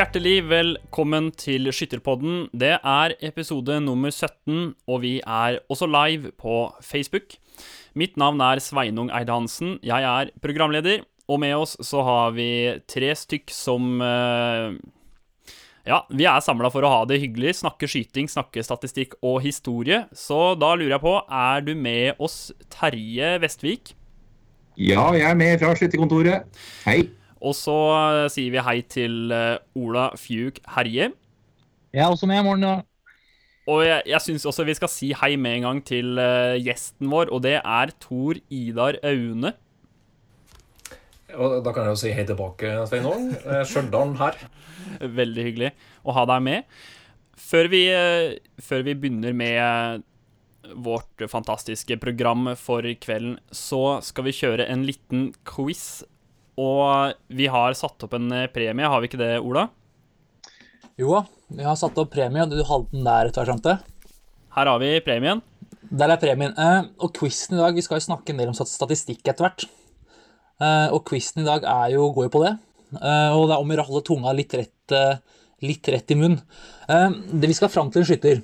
Hjertelig velkommen til Skytterpodden. Det er episode nummer 17, og vi er også live på Facebook. Mitt navn er Sveinung Eide Hansen. Jeg er programleder, og med oss så har vi tre stykk som eh, Ja, vi er samla for å ha det hyggelig, snakke skyting, snakke statistikk og historie. Så da lurer jeg på, er du med oss, Terje Vestvik? Ja, jeg er med fra skytterkontoret. Hei. Og så eh, sier vi hei til eh, Ola Fjuk Herje. Jeg er også med i morgen, da. Og jeg, jeg syns også vi skal si hei med en gang til uh, gjesten vår, og det er Tor Idar Aune. Og da kan jeg jo si hei tilbake, Sveinung. Aang. Stjørdal her. Veldig hyggelig å ha deg med. Før vi, uh, før vi begynner med vårt fantastiske program for kvelden, så skal vi kjøre en liten quiz. Og vi har satt opp en eh, premie, har vi ikke det, Ola? Jo da, vi har satt opp premie, og du hadde den der etter hvert. Her har vi premien. Der er premien. Eh, og quizen i dag, vi skal jo snakke en del om statistikk etter hvert. Eh, og quizen i dag er jo, går jo på det. Og det er om å holde tunga litt rett, litt rett i munnen. Det vi skal fram til en skytter.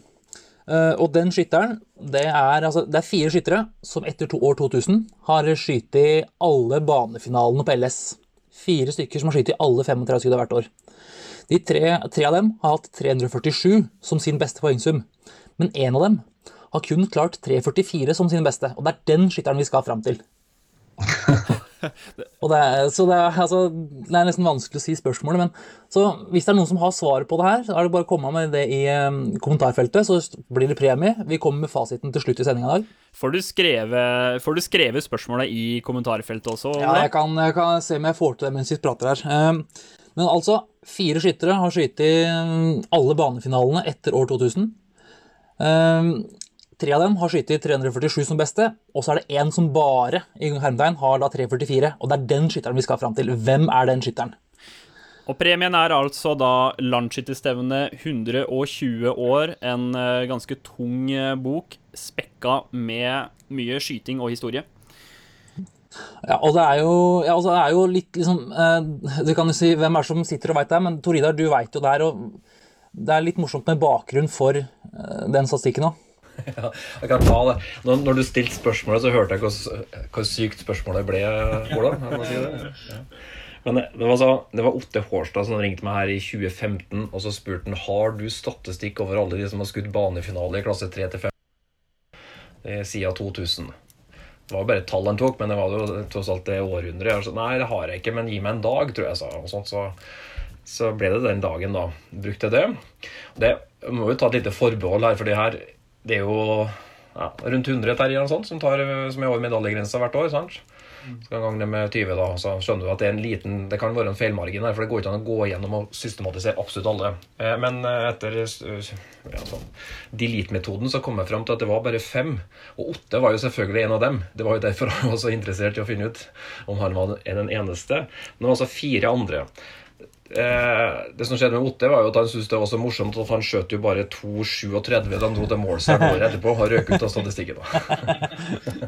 Eh, og den skytteren, det er, altså, det er fire skyttere som etter år 2000 har skutt i alle banefinalene på LS. Fire stykker som har skutt i alle 35 skudd hvert år. De tre, tre av dem har hatt 347 som sin beste poengsum, men én av dem har kun klart 344 som sin beste, og det er den skytteren vi skal fram til. og det er, så det er, altså, det er nesten vanskelig å si spørsmålet, men så hvis det er noen som har svaret på det her, så er det bare å komme med det i eh, kommentarfeltet, så blir det premie. Vi kommer med fasiten til slutt i sendinga i dag. Får du, skrevet, får du skrevet spørsmålet i kommentarfeltet også? Ja, jeg kan, jeg kan se om jeg får til det mens vi prater her. Eh, Men altså, fire skyttere har skutt i eh, alle banefinalene etter år 2000. Tre av dem har skutt i 347 som beste, og så er det én som bare i hermetegn har da 344. Og det er den skytteren vi skal fram til. Hvem er den skytteren? Og premien er altså da landsskytterstevne 120 år, en eh, ganske tung eh, bok, spekka med mye skyting og historie. Ja, og det er jo, ja, altså, det er jo litt liksom eh, Du kan jo si hvem er det som sitter og veit det, men Tor Idar, du veit jo det her. Og det er litt morsomt med bakgrunn for eh, den statistikken òg. Ja, jeg kan ta det. Når, når du stilte spørsmålet, så hørte jeg hvor, sykt spørsmålet ble, Hvordan, si det. Ja. Men det, det var, så, det var Otte Hårstad som ringte meg her i 2015, og så spurte han har du statistikk over alle de som har skutt banefinale i klasse 3 til 5 eh, siden 2000. Det var jo bare et tall han tok, men det var jo tross alt det århundret. Jeg sa, Nei, det har jeg ikke, men gi meg en dag, tror jeg sa. Og så, så ble det den dagen, da. Brukte jeg det. Det må jo ta et lite forbehold her, for det her det er jo ja, rundt 100 terrier og sånt, som, tar, som er over medaljegrensa hvert år. sant? Skal gange det med 20, da, så skjønner du at det er en liten, det kan være en feilmargin her, for det går ikke an å gå gjennom og systematisere absolutt alle. Eh, Men eh, etter eh, ja, sånn, delete-metoden så kom jeg fram til at det var bare fem. Og Otte var jo selvfølgelig en av dem. Det var jo derfor jeg var så interessert i å finne ut om han var den eneste. Men det var altså fire andre. Eh, det som skjedde med Otte, var jo at han syntes det var så morsomt at han skjøt jo bare 2,37 da han dro til målseier året etterpå. Har røket ut av statistikken, da.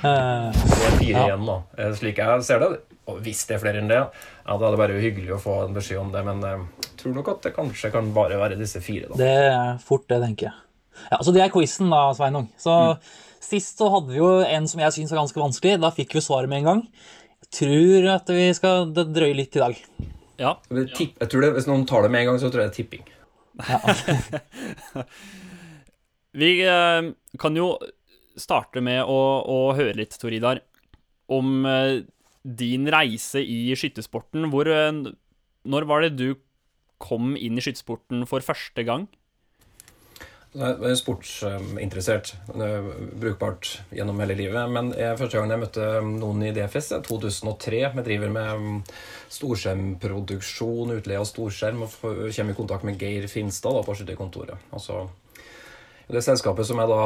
Det er fire igjen, da. Eh, Slik jeg ser det. Og hvis det er flere enn det, ja, da er det bare hyggelig å få en beskjed om det. Men jeg tror nok at det kanskje kan bare være disse fire, da. Det er fort det, tenker jeg. Ja, Så det er quizen, da, Sveinung. Så Sist så hadde vi jo en som jeg syns var ganske vanskelig. Da fikk vi svaret med en gang. Jeg tror at vi skal drøye litt i dag. Ja. Tipp- Jeg tror det, Hvis noen tar det med en gang, så tror jeg det er tipping. Vi eh, kan jo starte med å, å høre litt, Tor Idar, om eh, din reise i skyttersporten. Hvor eh, Når var det du kom inn i skyttersporten for første gang? Jeg er sportsinteressert. Er Brukbart gjennom hele livet. Men jeg, første gang jeg møtte noen i DFS, i 2003. Vi driver med storskjermproduksjon, utleie av storskjerm, og kommer i kontakt med Geir Finstad da, på skytterkontoret. Altså, det selskapet som jeg da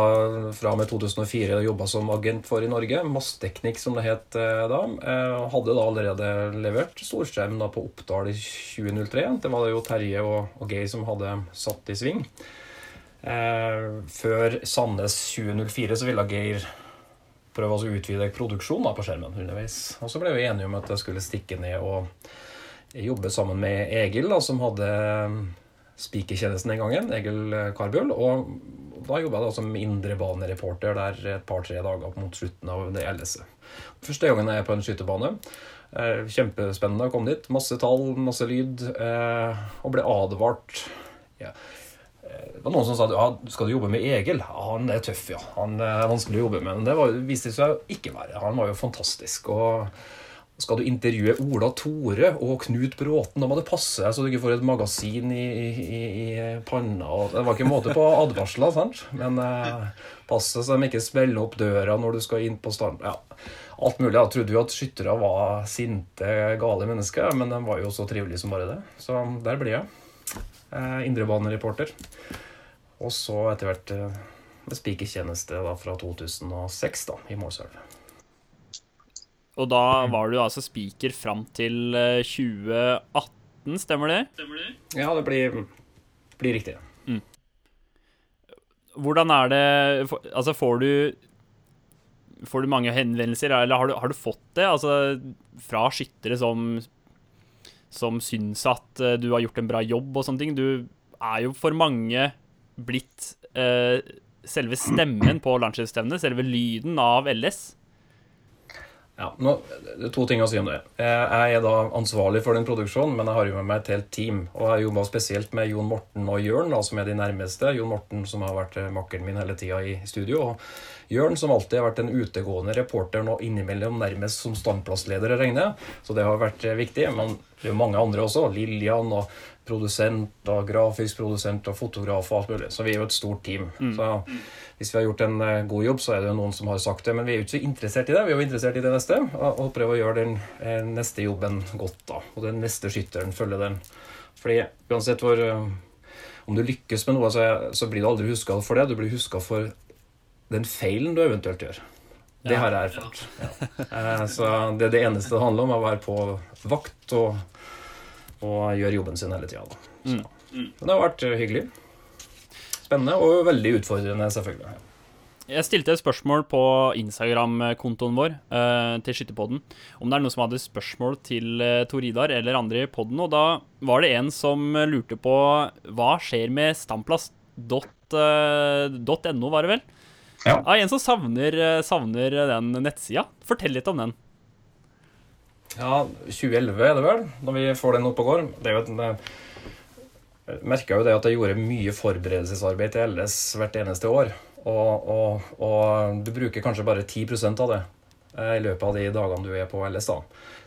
fra og med 2004 jobba som agent for i Norge, Massteknikk som det het eh, da, eh, hadde da allerede levert storskjerm på Oppdal i 2003. Det var det jo Terje og, og Geir som hadde satt i sving. Eh, før Sandnes 2004 så ville Geir prøve å utvide produksjonen på skjermen underveis. Og så ble vi enige om at jeg skulle stikke ned og jobbe sammen med Egil, da, som hadde spikertjenesten den gangen. Egil Karbøl. Og da jobba jeg da som indrebanereporter der et par-tre dager mot slutten av det LS-et. Første gangen jeg er på en skytebane. Eh, Kjempespennende å komme dit. Masse tall, masse lyd. eh, Og ble advart. Ja. Eh, Det var noen som sa ja, skal du jobbe med Egil? Ja, han er tøff, ja. Han er vanskelig å jobbe med. Men det var, viste seg å ikke være. Han var jo fantastisk. og skal du intervjue Ola Tore og Knut Bråten, da må det passe så du ikke får et magasin i, i, i panna. Og det var ikke måte på advarsler, sant? Men eh, passe så de ikke smeller opp døra når du skal inn på stand. Ja, alt mulig. Jeg trodde jo at skyttere var sinte, gale mennesker, men de var jo så trivelige som bare det. Så der blir jeg. Eh, Indrebanereporter. Og så etter hvert eh, med spikertjeneste fra 2006 da, i Målselv. Og da var du altså spiker fram til eh, 2018, stemmer det? Stemmer det? Ja, det blir, blir riktig. Hvordan er det Altså, får du Får du mange henvendelser, eller har du, har du fått det? Altså fra skyttere som Som syns at eh, du har gjort en bra jobb og sånne ting. Du er jo for mange blitt eh, selve stemmen på landslagsstevnet, selve lyden av LS. Ja, nå, To ting å si om det. Jeg er da ansvarlig for den produksjonen, men jeg har jo med meg et helt team. Og jeg jobba spesielt med Jon Morten og Jørn, da, som er de nærmeste. Jon Morten som har vært makkeren min hele tida i studio. Og Jørn som alltid har vært en utegående reporter, nå innimellom nærmest som standplassleder, regner jeg. Så det har vært eh, viktig. Men det er jo mange andre også. Lillian og produsent og grafisk produsent og fotograf og alt mulig. Så vi er jo et stort team. Så hvis vi har gjort en eh, god jobb, så er det jo noen som har sagt det. Men vi er jo ikke så interessert i det. Vi er jo interessert i det neste. Og, og prøve å gjøre den eh, neste jobben godt, da. Og den neste skytteren følger den. Fordi uansett hvor eh, Om du lykkes med noe, så, er, så blir du aldri huska for det. Du blir huska for den feilen du eventuelt gjør. Det har jeg erfart. Ja. Så det er det eneste det handler om, å være på vakt og, og gjør jobben sin hele tida. Mm. Men det har vært eh, hyggelig. Spennende og veldig utfordrende, selvfølgelig. Jeg stilte et spørsmål på Instagram-kontoen vår eh, til Skytterpodden om det er noen som hadde spørsmål til uh, Tor Idar eller andre i podden, og da var det en som lurte på hva skjer med stamplass.no, var det vel? Ja. En som savner, savner den nettsida. Fortell litt om den. Ja, 2011 er det vel, når vi får den opp og går. Det er jo et eh, merka jo det at jeg gjorde mye forberedelsesarbeid til LS hvert eneste år. Og, og, og du bruker kanskje bare 10% av det eh, i løpet av de dagene du er på LS. da.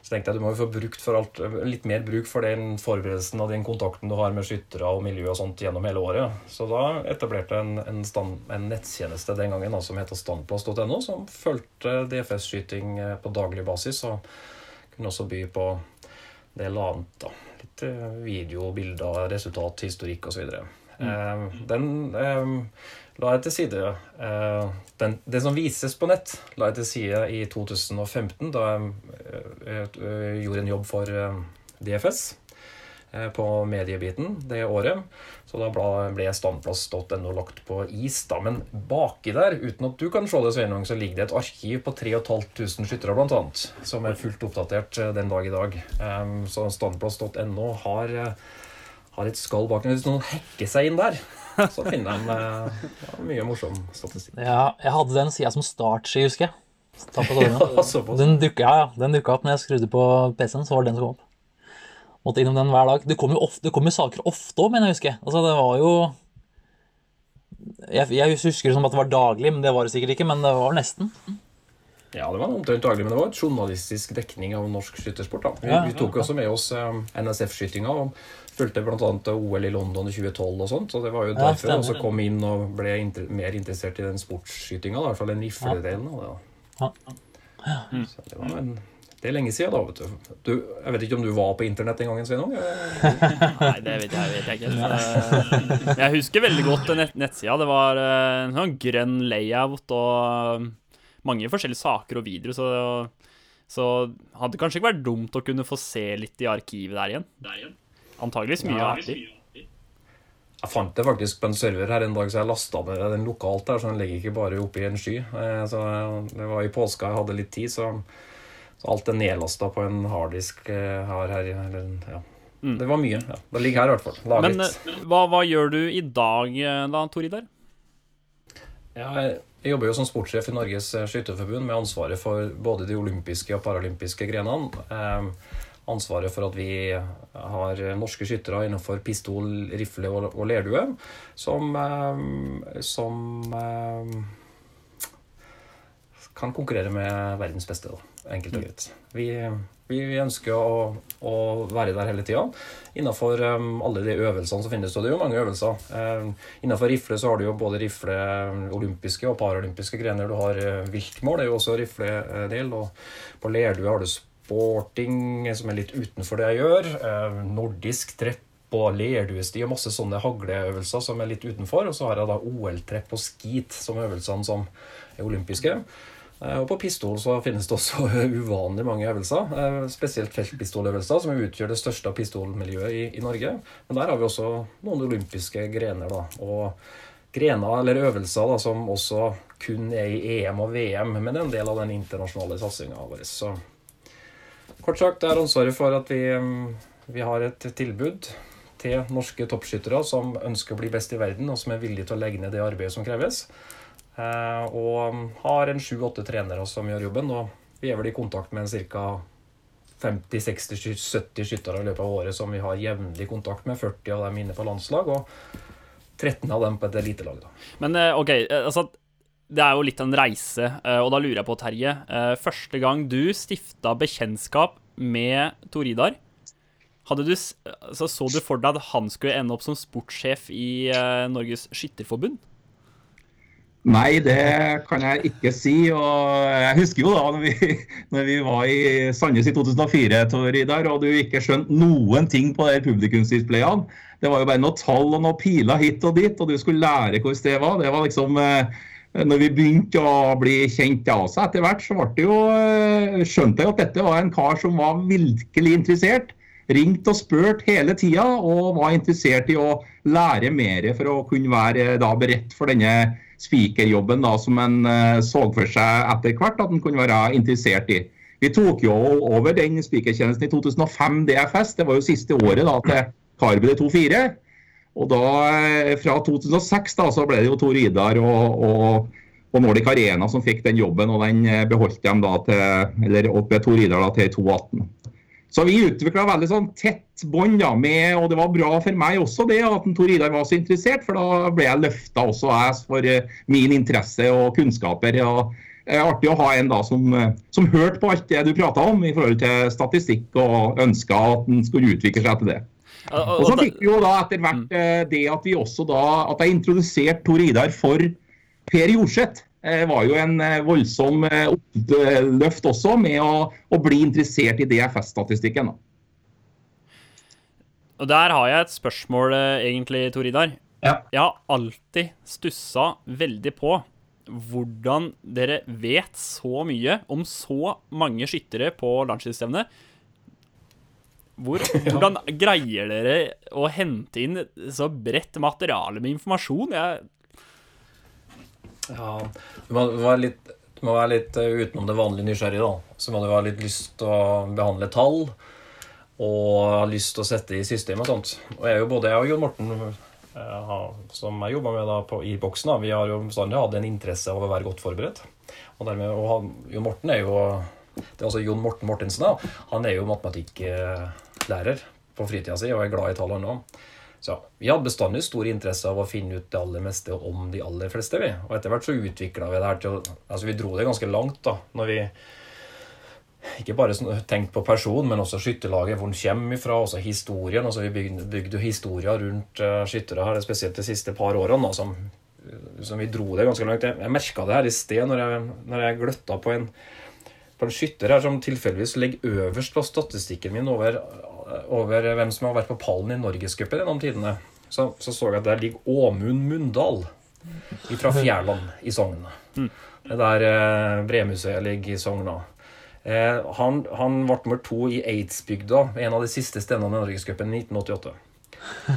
Så tenkte jeg du må jo få brukt for alt, litt mer bruk for den forberedelsen og den kontakten du har med skyttere og miljø og sånt gjennom hele året. Så da etablerte jeg en, en, stand, en nettjeneste den gangen da, som heter standplass.no, som fulgte DFS-skyting eh, på daglig basis. og kunne også by på det eller annet. da. Litt eh, video, bilder, resultat, historikk osv. Eh, den eh, la jeg til side. Eh, den, det som vises på nett, la jeg til side i 2015, da jeg gjorde en jobb for DFS på mediebiten det året. Så da ble- standplass.no lagt på is. da, Men baki der, uten at du kan se det, Sveinung, så ligger det et arkiv på 3500 skyttere, annet, som er fullt oppdatert eh, den dag i dag. Så standplass.no har, eh, har et skall bak. Hvis noen hacker seg inn der, så finner de eh, ja, mye morsom statistikk. Ja, jeg hadde den sida som startski, husker jeg. Den dukka, ja, ja, den dukka opp når jeg skrudde på PC-en. så var det den som kom opp. Måtte innom den hver dag. Det kom jo, ofte, det kom jo saker ofte òg, mener jeg å huske. Altså, det var jo jeg, jeg husker det som at det var daglig, men det var det sikkert ikke. Men det var nesten. Ja, det var omtrent daglig, men det var et journalistisk dekning av norsk skyttersport. Vi, Ja, vi tok jo også med oss eh, NSF-skytinga og fulgte bl.a. OL i London i 2012 og sånt. Så det var jo Ja, derfor jeg også kom inn og ble inter mer interessert i den sportsskytinga. I hvert fall den rifledelen av det. da. Ja. Så det var en det er lenge siden, da. vet du. du. Jeg vet ikke om du var på internett den gangen, Sveinung? Nei, det vet jeg, vet jeg ikke. Eh, Jeg husker veldig godt nett nettsida. Det var eh, en sånn grønn layout og mange forskjellige saker og videoer, så, så hadde det kanskje ikke vært dumt å kunne få se litt i arkivet der igjen. Antageligvis mye Ja. artig. Jeg fant det faktisk på en server her en dag, så jeg lasta ned den lokalt der, så den ligger ikke bare oppe i en sky. Eh, Så det var i påska jeg hadde litt tid, så Så alt er nedlasta på en harddisk eh, her, her eller, ja. Det var mye. ja. Det ligger her i hvert fall. Men eh, hva, hva gjør du i dag eh, da, Tor Idar? Jeg jeg jobber jo som sportssjef i Norges Skytterforbund med ansvaret for både de olympiske og paralympiske grenene. Eh, ansvaret for at vi har norske skyttere innenfor pistol, rifle og, og lerdue som, eh, som eh, kan konkurrere med verdens beste, da. Enkelt og greit. Vi, vi ønsker å, å være der hele tida. Innenfor um, alle de øvelsene som finnes, og det er jo mange øvelser. Um, innenfor rifle så har du jo både rifle olympiske og paralympiske grener. Du har uh, viltmål, det er jo også rifledel. Og på lerdue har du sporting, som er litt utenfor det jeg gjør. Uh, nordisk trepp og lerduesti og masse sånne hagleøvelser som er litt utenfor. Og så har jeg da OL-trepp og skit som øvelsene som er olympiske. Eh, Og på pistol så finnes det også uvanlig mange øvelser. eh, Spesielt feltpistoløvelser, som utgjør det største pistolmiljøet i, i Norge. Men der har vi også noen olympiske grener. da, Og grener eller øvelser da, som også kun er i EM og VM, men er en del av den internasjonale satsinga vår. Så kort sagt, det er ansvaret for at vi, mm, vi har et tilbud til norske toppskyttere som ønsker å bli best i verden, og som er villige til å legge ned det arbeidet som kreves. Eh, og har en sju-åtte trenere som gjør jobben. Og vi er vel i kontakt med ca. 50-60-70 skyttere i løpet av året som vi har jevnlig kontakt med. 40 av dem inne på landslag, og 13 av dem på et elitelag. Men eh, OK, eh, altså Det er jo litt en reise, og da lurer jeg på, Terje. Første gang du stifta bekjentskap med Tor Idar, du, s- altså, så du for deg at han skulle ende opp som sportssjef i Norges Skytterforbund? Nei, det kan jeg ikke si. og Jeg husker jo da når vi, når vi var i Sandnes i 2004 Tori, der, og du ikke skjønte noen ting på de publikumsdisplayene. Det var jo bare noen tall og noen piler hit og dit, og du skulle lære hvordan det var. Det var liksom eh, når vi begynte å bli kjent av seg etter hvert, så det jo, eh, skjønte jeg at dette var en kar som var virkelig interessert. Ringt og spurt hele tida, og var interessert i å lære mer for å kunne være eh, da beredt for denne spikerjobben som en eh, så for seg etter hvert at en kunne være interessert i. Vi tok jo over den spikertjenesten i 2005 DFS, det var jo siste året da til Carby 2-4. Og da, eh, fra 2006 da, så ble det jo Tor Idar og, og, og Nordic Arena som fikk den jobben, og den eh, beholdt dem da til, eller opp Tor Idar da til 2018. Så vi utvikla veldig sånn tett bånd med, og det var bra for meg også det at Tor Idar var så interessert, for da ble jeg løfta også jeg for eh, min interesse og kunnskaper. og det er artig å ha en da som, eh, som hørte på alt det du prata om i forhold til statistikk, og ønska at den skulle utvikle seg til det. Og, så fikk vi jo da etter Mm. hvert eh, det at vi også da at jeg introduserte Tor Idar for Per Jorseth. Eh, var jo en eh, voldsom løft oppløft også med å, å bli interessert i DFS-statistikken. og der har jeg et spørsmål, eh, egentlig, Tor Idar. Ja. Jeg har alltid stussa veldig på hvordan dere vet så mye om så mange skyttere på landslagsstevnet. Hvor, Hvordan greier dere å hente inn så bredt materiale med informasjon? Jeg, Ja, du må være litt, du må være litt eh, utenom det vanlige nysgjerrige, da. Så må du ha litt lyst til å behandle tall, og ha lyst til å sette i system og sånt. Og jeg jo både jeg og Jon Morten, eh, som jeg jobba med da på, i boksen, da, vi har jo bestandig hatt en interesse av å være godt forberedt. Og dermed, og han, Jon Morten er jo det er altså Jon Morten Mortensen. da, Han er jo matematikklærer på fritida si og er glad i tall, han òg. Så vi hadde bestandig stor interesse av å finne ut det aller meste om de aller fleste. vi. Og etter hvert så utvikla vi det her til å Altså vi dro det ganske langt da, når vi ikke bare tenkt på person, men også skytterlaget, hvor den kommer ifra, også historien. altså Vi bygde, bygde historier rundt uh, skyttere her, spesielt de siste par årene. da, som, som vi dro det ganske langt. Jeg, jeg merka det her i sted når jeg, når jeg gløtta på en på en skytter her som tilfeldigvis ligger øverst på statistikken min over, over hvem som har vært på pallen i Norgescupen gjennom tidene, så, så så jeg at der ligger Åmund Mundal fra Fjærland i Sogn. Det der eh, Bremuseet ligger i Sogn. òg. Eh, han, han ble nummer to i Eidsbygda, en av de siste stendene i Norgescupen i 1988.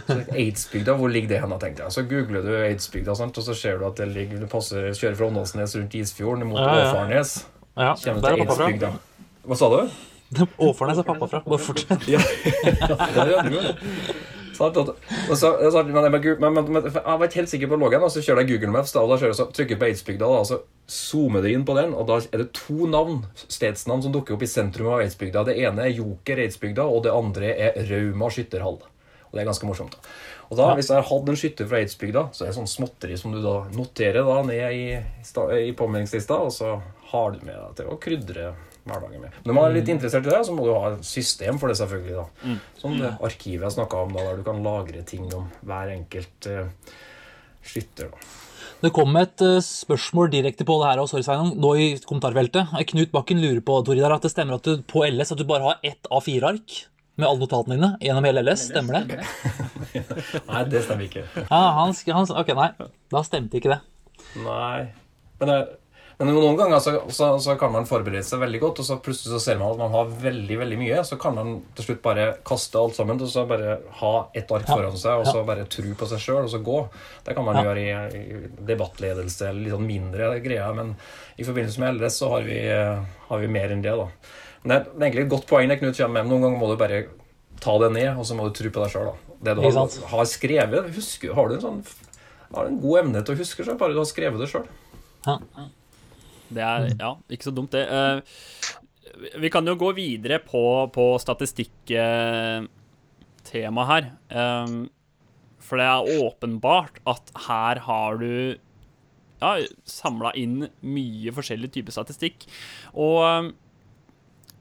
Så Eidsbygda, hvor ligger det hen, tenkte jeg. Så googler du Eidsbygda, sant? og så ser du at det ligger, du passer, kjører fra Åndalsnes rundt Isfjorden mot Ja, ja. Åfarnes. Ja, Kommer til. Eidsbygda. Hva sa du? Årfornes er pappa fra. Bare fortsett. Ja, du jo. Og så- så- men, jeg- var ikke helt sikker på loggen, og så kjører jeg Google Maps da, og da kjører jeg så trykker på Eidsbygda, og så zoomer det inn på den, og da er det to navn, stedsnavn som dukker opp i sentrum av Eidsbygda. Det ene er Joker Eidsbygda, og det andre er Rauma skytterhall. Og det er ganske morsomt. da. Og da, Hvis jeg har hatt en skytter fra Eidsbygda, så er det sånn småtteri som du da noterer da ned i, i påmeldingslista, og så har du med deg til å krydre hverdagen med. Når man er litt interessert i det, så må du ha et system for det, selvfølgelig. da. Som det arkivet jeg snakka om, da, der du kan lagre ting om hver enkelt uh, skytter. da. Det kom et eh, spørsmål direkte på det her, og sorry, Sveinung, nå i kommentarfeltet. Eh, Knut Bakken lurer på Toridar, at det stemmer at du på LS at du bare har ett A4-ark med alle notatene dine gjennom hele LS. Stemmer det? Nei, det stemmer ikke. Ja, han, han, Ok, nei. Da stemte ikke det. Nei. Men, det, men noen ganger så, så, så kan man forberede seg veldig godt, og så plutselig så ser man at man har veldig veldig mye. Så kan man til slutt bare kaste alt sammen og så bare ha ett ark foran seg, og så bare tro på seg sjøl, og så gå. Det kan man gjøre i, i debattledelse eller litt sånn mindre greier, men i forbindelse med LS så har vi, eh, har vi mer enn det, da. Men det er er egentlig et godt poeng det Knut kommer med. Noen ganger må du bare ta det ned, og så må du tro på deg sjøl. Det du har, har skrevet, husker, har du en sånn har du en god evne til å huske så bare du har skrevet det sjøl. Ja. Det er ja, ikke så dumt, det. Uh, vi kan jo gå videre på, på statistikktemaet her. Eh, for det er åpenbart at her har du ja, samla inn mye forskjellig type statistikk. Og eh,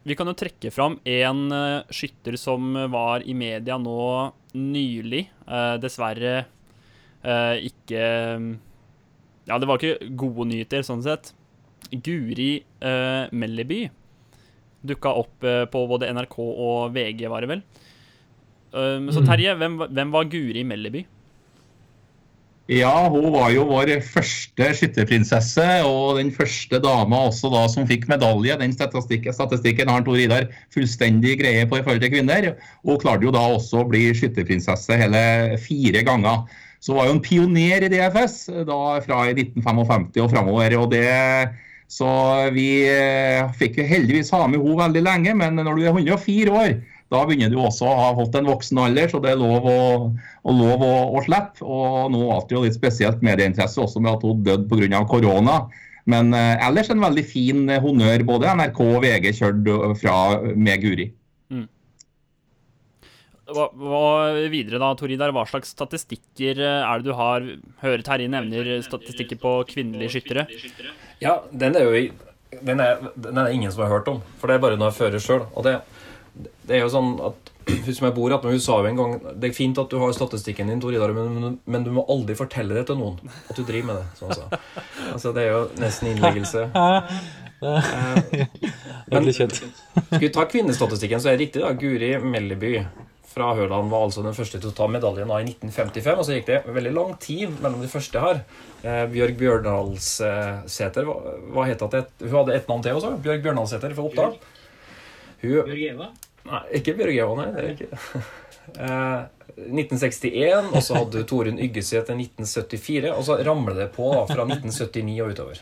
vi kan jo trekke fram en uh, skytter som var i media nå nylig. Uh, dessverre ikke Ja, det var ikke gode nyheter sånn sett. Guri uh, Melleby dukka opp uh, på både NRK og VG, var det vel. Um, så Mm. Terje, hvem, var- hvem var Guri Melleby? Ja, hun var jo vår første skytterprinsesse, og den første dama også da som fikk medalje. Den statistikken, statistikken har Tor Idar fullstendig greie på i forhold til kvinner. Og hun klarte jo da også å bli skytterprinsesse hele fire ganger. Så hun var jo en pioner i DFS da fra 1955 og framover. Og det, så vi eh, fikk jo heldigvis ha med henne veldig lenge, men når du er 104 år, da begynner du også å ha fått en voksen alder, så det er lov å, å, lov å, å slippe. Og nå var det jo litt spesielt medieinteresse også med at hun døde pga. korona. Men eh, ellers en veldig fin honnør. Både NRK og VG kjørte fra med Guri. Hva, hva videre da, Toridar? Hva slags statistikker eh, er det du har? hørt Terje nevner statistikker på kvinnelige skyttere. Ja, den er jo den er, den er ingen som har hørt om, for det er bare noe jeg fører sjøl. Og det, det er jo sånn at Husk jeg bor med, hun sa jo en gang Det er fint at du har statistikken din, Tor Idar, men, men du må aldri fortelle det til noen at du driver med det. Sånn så. Altså, det er jo nesten innleggelse. Eh, Veldig kjent. Skal vi ta kvinnestatistikken, så er det riktig. da Guri Melleby fra Høland var altså den første til å ta medaljen da i 1955. Og så gikk det veldig lang tid mellom de første her. Eh, Bjørg Bjørnalsæter hva, hva het det? Hun hadde ett navn til også. Bjørg Bjørnalsæter fra Oppdal. Hun Nei, ikke Bjørg Eva, nei. Det er ikke. Eh, 1961, og så hadde Torunn Yggesæter 1974. Og så ramler det på da, fra 1979 og utover.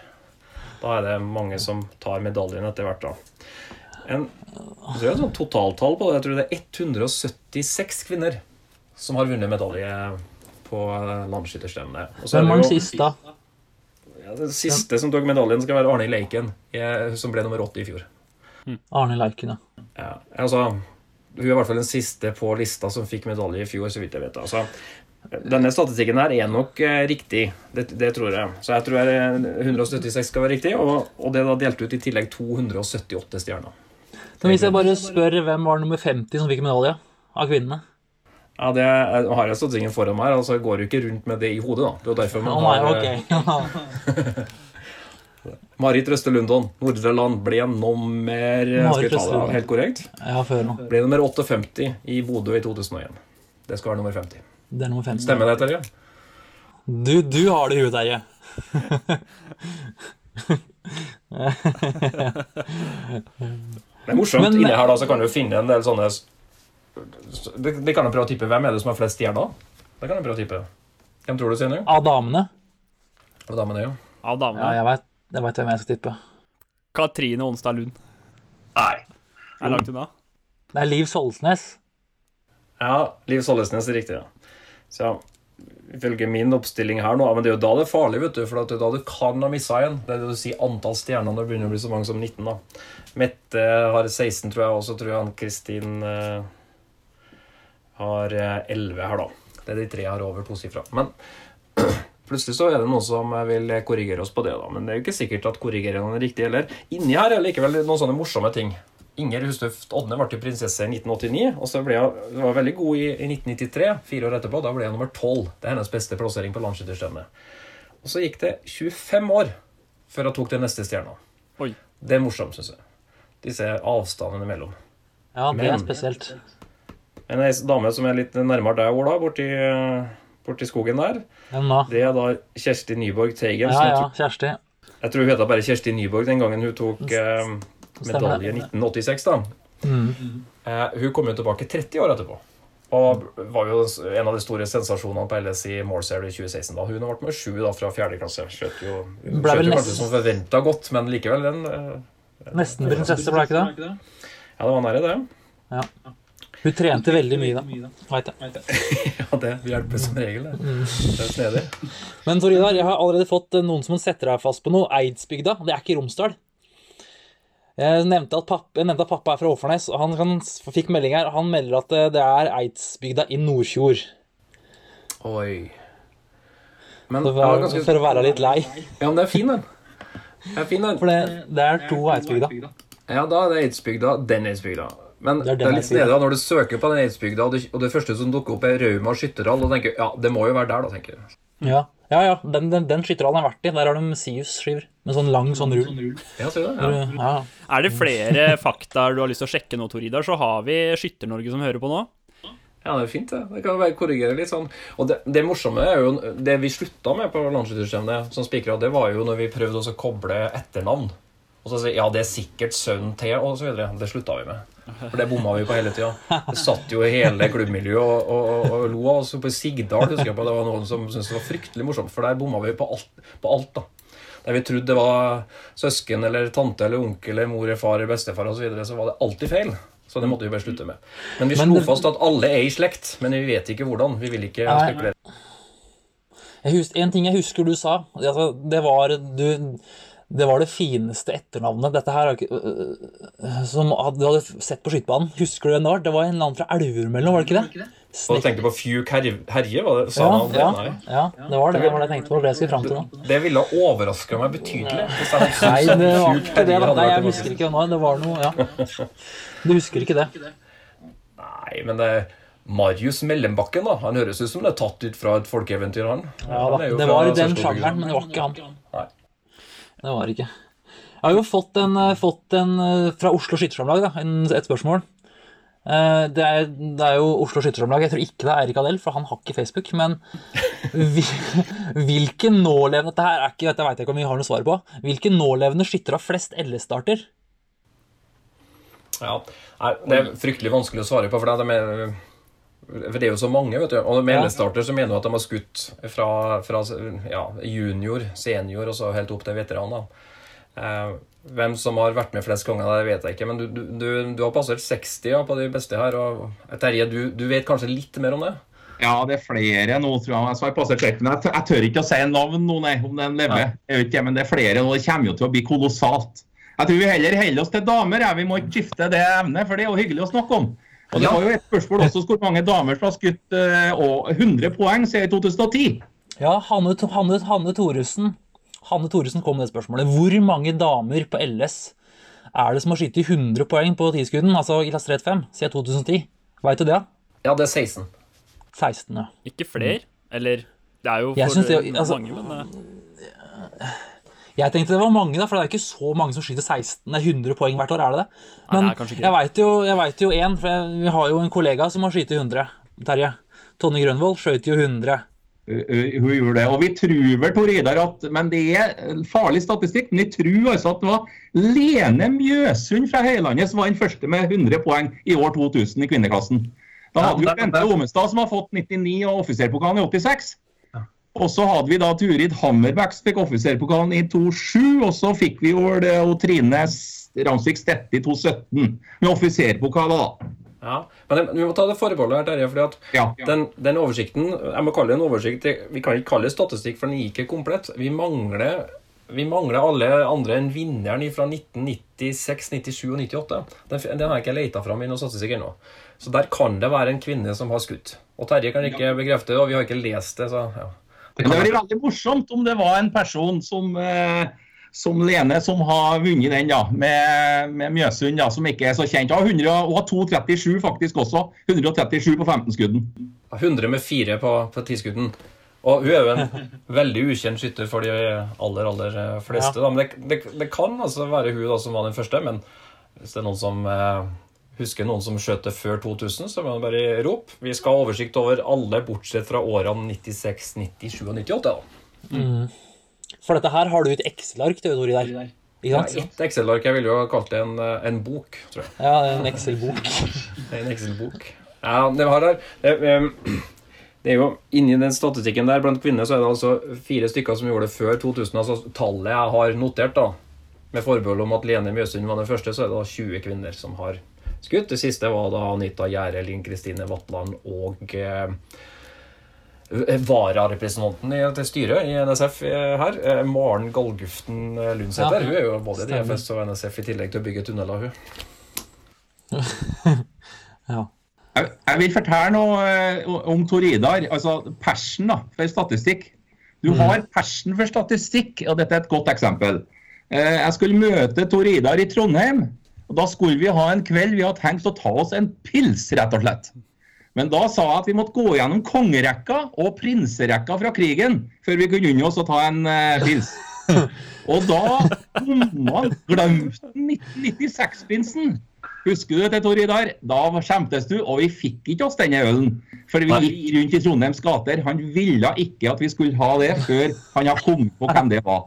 Da er det mange som tar medaljen etter hvert. da. En, så det er et sånn totaltall på det. Jeg tror det er 176 kvinner som har vunnet medalje på eh, landsskytterstevnet. Er Hvem var den siste? Ja, den siste som tok medaljen, skal være Arne Leiken, eh, som ble nummer 80 i fjor. Arne Leiken, ja. Ja, altså, hun er i hvert fall den siste på lista som fikk medalje i fjor, så vidt jeg vet. Altså, denne statistikken her er nok eh, riktig, det, det tror jeg. Så jeg tror jeg 176 skal være riktig, og, og det er da delt ut i tillegg 278 stjerner. Men hvis jeg bare spør hvem var nummer 50 som fikk medalje av kvinnene? Ja, det er, har jeg statistikken foran meg, altså jeg går jo ikke rundt med det i hodet, da. Det er jo derfor man har oh, okay. Marit Røste Lundon, Nordre Land, ble nummer Marit Skal vi ta det helt korrekt? Ja, før nå. Ble nummer 58 i Bodø i 2001. Det skal være nummer 50. Det er nummer 50. Stemmer det, Terje? Du, du har det i huet, Terje. Det er morsomt. Men- Inni her da, så kan du finne en del sånne Det, det kan jo prøve å tippe. Hvem er det som har flest stjerner? Det kan du prøve å tippe. Hvem tror du, Signe? Av damene? Av damene, jo. Av Ja, damene. jeg vet, jeg vet hvem jeg skal tippe. Katrine Onsdag Lund. Nei. er langt unna. Det er Liv Solsnes. Ja, Liv Sollesnes er riktig, ja. Så ifølge min oppstilling her nå Men det er jo da det er farlig, vet du. For det er da du kan ha missa en. Det er det du sier antall stjerner når det begynner å bli så mange som 19. da. Mette har 16, tror jeg, og så tror jeg han Kristin eh, har eh, 11 her, da. Det er de tre jeg har over tosifra. Men plutselig så er det noen som vil korrigere oss på det, da. Men det er jo ikke sikkert at korrigeringene er riktig heller. Inni her er likevel noen sånne morsomme ting. Inger Hustøft Odne ble prinsesse i 1989, og så ble hun hun var veldig god i, i 1993. Fire år etterpå. Da ble hun nummer 12. Det er hennes beste plassering på landsskytterstevnet. Og så gikk det 25 år før hun tok den neste stjerna. Oi. Det er morsomt, syns jeg. Disse avstandene imellom. Ja, det er spesielt. Men ei dame som er litt nærmere deg, Ola, borti, borti skogen der, det er da Kjersti Nyborg Teigen. Ja, ja, Kjersti. Jeg tror hun het bare Kjersti Nyborg den gangen hun tok eh, medalje i 1986. da. Mm. Eh, hun kom jo tilbake 30 år etterpå. Og var jo en av de store sensasjonene på LS i Morsair i 2016. da Hun har vært med sju da fra fjerde klasse. Skjøt jo, Ble skjøt vel jo kanskje nesten- som forventa godt, men likevel den eh, Nesten prinsesse, ble ikke det? Ja, det var nære, det. Hun trente veldig mye, da. Veit jeg. Ja, det hjelper som regel, det. Det er snedig. Men Tor Idar, jeg har allerede fått eh, noen som setter deg fast på noe. Eidsbygda. Det er ikke Romsdal. Jeg nevnte at pappa, jeg nevnte at pappa er fra Åfarnes, og han han, fikk melding her. Han melder at eh, det er Eidsbygda i Nordfjord. Oi. Men For, var ganske for å være litt lei. Ja, men det er fin, den. Det er fin, den. For det, det er to Eidsbygda. Ja, da er det Eidsbygda. Den Eidsbygda. Men Det det er er, litt snedig da, når du søker på den Eidsbygda, og det, og det første som dukker opp, er Rauma skytterhall, og tenker ja, det må jo være der, da, tenker jeg. Ja, ja. ja. Den, den, den skytterhallen har vært i. Der har de Sius-skiver med sånn lang sånn rull. Ja, ser du det? Ja. Ja. Er det flere fakta du har lyst til å sjekke nå, Tor Idar, så har vi Skytter-Norge som hører på nå. ja, det er fint, det. Det kan bare korrigere litt sånn. Og det, det morsomme er jo det vi slutta med på landsskytterstevnet som spikra, det var jo når vi prøvde også å koble etternavn. Og så si ja, det er sikkert sønnen til, og så videre. Det slutta vi med. For det bomma vi på hele tida. Det satt jo hele klubbmiljøet og, og, og, og lo av oss. På Sigdal husker jeg på det var noen som syntes det var fryktelig morsomt, for der bomma vi på alt. På alt da. Der vi trodde det var søsken eller tante eller onkel eller mor eller far eller bestefar osv., så, videre, så var det alltid feil. Så det måtte vi bare slutte med. Men vi Men slo det- fast at alle er i slekt, men vi vet ikke hvordan. Vi vil ikke spekulere. En ting jeg husker du sa, altså, det var du det var det fineste etternavnet. Dette her er ikke, øh, øh, Som du hadde sett på skytebanen. Husker du det var? Det var en eller annen fra Elverum eller noe, var det ikke det? Og du tenker på Fjuk Herje, var det? Sa Ja, han ja, Nei. ja, det var det. Det var det jeg tenkte på. Det jeg skulle fram til nå. Det ville overraska meg betydelig. Hvis jeg hadde Nei, det var ikke det. Da. Nei, jeg husker ikke det var. Det var noe, ja. Du husker ikke det? Nei, men det Marius Mellembakken, da. Han høres ut som det er tatt ut fra et folkeeventyr, han. Ja Han Det var i den sjangeren, men det var ikke han. Nei. Det var det ikke. Jeg har jo fått en, eh, fått en eh, fra Oslo Skyttersamlag, et spørsmål. Eh, Det er, det er jo Oslo Skyttersamlag. Jeg tror ikke det er Eirik Adel, for han har ikke Facebook. Men hvilken nålevende Dette her er ikke, dette vet jeg ikke om vi har noe svar på. Hvilke nålevende skyttere har flest LS-starter? Ja. Det er fryktelig vanskelig å svare på, for det er, for det er jo så mange. vet du. Og med. LS-starter så mener du at de har skutt fra, fra ja, junior, senior og så helt opp til veteran. Eh, hvem som har vært med flest ganger, det vet jeg ikke. Men du, du, du, har passert 60 ja, på de beste her. og Terje, du, du vet kanskje litt mer om det? Ja, det er flere nå, tror jeg. Så har jeg passert sjekken. Jeg, jeg tør ikke å si navn nå, nei, om den lever. Jeg vet ikke, men det er flere nå. Det kommer jo til å bli kolossalt. Jeg tror vi heller holder oss til damer. Ja. Vi må ikke skifte det emnet, for det er jo hyggelig å snakke om. Og Det var jo et spørsmål også hvor mange damer som har skutt uh, 100 poeng siden 2010. Ja, Hanne, Hanne, Hanne Thoresen. Hanne Thoresen kom med det spørsmålet. Hvor mange damer på LS er det som har skutt 100 poeng på tiskudden, altså i klasse 5, siden 2010? Veit du det? Ja, det er 16. 16, ja. Ikke flere. Eller det er jo for det- eh, altså- mange, men eh, Jeg tenkte det var mange, da, for det er ikke så mange som skyter 16, nei, 100 poeng hvert år, er det det? Nei, det er jeg veit jo, jeg vet jo en, for jeg, vi har jo en kollega som har skutt 100. Terje. Tonje Grønvold skjøt jo 100. Uh, uh, Hun gjorde det. Og vi tror vel, Tor Idar, at Men det er farlig statistikk. Men vi tror altså at det var Lene Mjøsund fra Høylandet som var den første med 100 poeng i år 2000 i kvinneklassen. Da Ja, hadde vi det- Bente Omestad som har fått 99 og offiserpokalen i 86. Og så hadde vi da Turid Hammerbæk som fikk offiserpokalen i 2007. Og så fikk vi jo det, og Trine Ramsvik Stette i 2017 med offiserpokaler, da. Ja, men vi må ta det forbeholdet her, Terje. fordi at Ja. den, den oversikten Jeg må kalle det en oversikt. Vi kan ikke kalle det statistikk, for den er ikke komplett. Vi mangler, vi mangler alle andre enn vinneren fra 1996, 97 og 98. Den, den har jeg ikke leita fram i noen statistikk ennå. Så der kan det være en kvinne som har skutt. Og Terje kan ikke bekrefte det, og vi har ikke lest det, så ja. Det det blir veldig morsomt om det var en person som, eh, som Lene som har vunnet den, da, med, med Mjøsund, da, som ikke er så kjent. Har 100 og 237 faktisk også. 137 på 15-skudden. 100 med 4 på, på tiskudden. Og hun er jo en veldig ukjent skytter for de aller, aller eh, fleste. Da. Men det, det, det kan altså være hun da, som var den første. Men hvis det er noen som eh, husker noen som skjøt det før 2000, så må man bare rope. Vi skal ha oversikt over alle, bortsett fra årene 96, 97 og 98. da. For dette her har du et Excel-ark til Tori der. Ja, et ett Excel-ark. Jeg ville jo ha kalt det en, eh, en bok, tror jeg. Ja, en Excel-bok. En Excel-bok. Ja, det har der. Det, det er jo Inni den statistikken der blant kvinner så er det altså fire stykker som gjorde det før 2000. Altså tallet jeg har notert, da, med forbehold om at Lene Mjøsund var den første, så er det da 20 kvinner som har skutt. Det siste var da Anita Gjære, Linn Kristine Vatland og eh, vararepresentanten i- til styret i NSF her, eh, Maren Galguften eh, Lundsæter. Ja. Hun er jo både. DFS og NSF i tillegg til å bygge tunneler, hun. Ja. Jeg, jeg vil fortelle noe om Tor Idar. Altså persen da, for statistikk. Du har persen for statistikk, og dette er et godt eksempel. Eh, Jeg skulle møte Tor Idar i Trondheim. Og Da skulle vi ha en kveld vi hadde tenkt å ta oss en pils, rett og slett. Men da sa jeg at vi måtte gå gjennom kongerekka og prinserekka fra krigen før vi kunne unne oss å ta en eh, pils. Og da bomma han. Glemte han 1996-prinsen. Husker du det, Toridar? Da skjemtes du, og vi fikk ikke oss denne ølen. For vi gikk rundt i Trondheims gater. Han ville ikke at vi skulle ha det før han har kommet på hvem det var.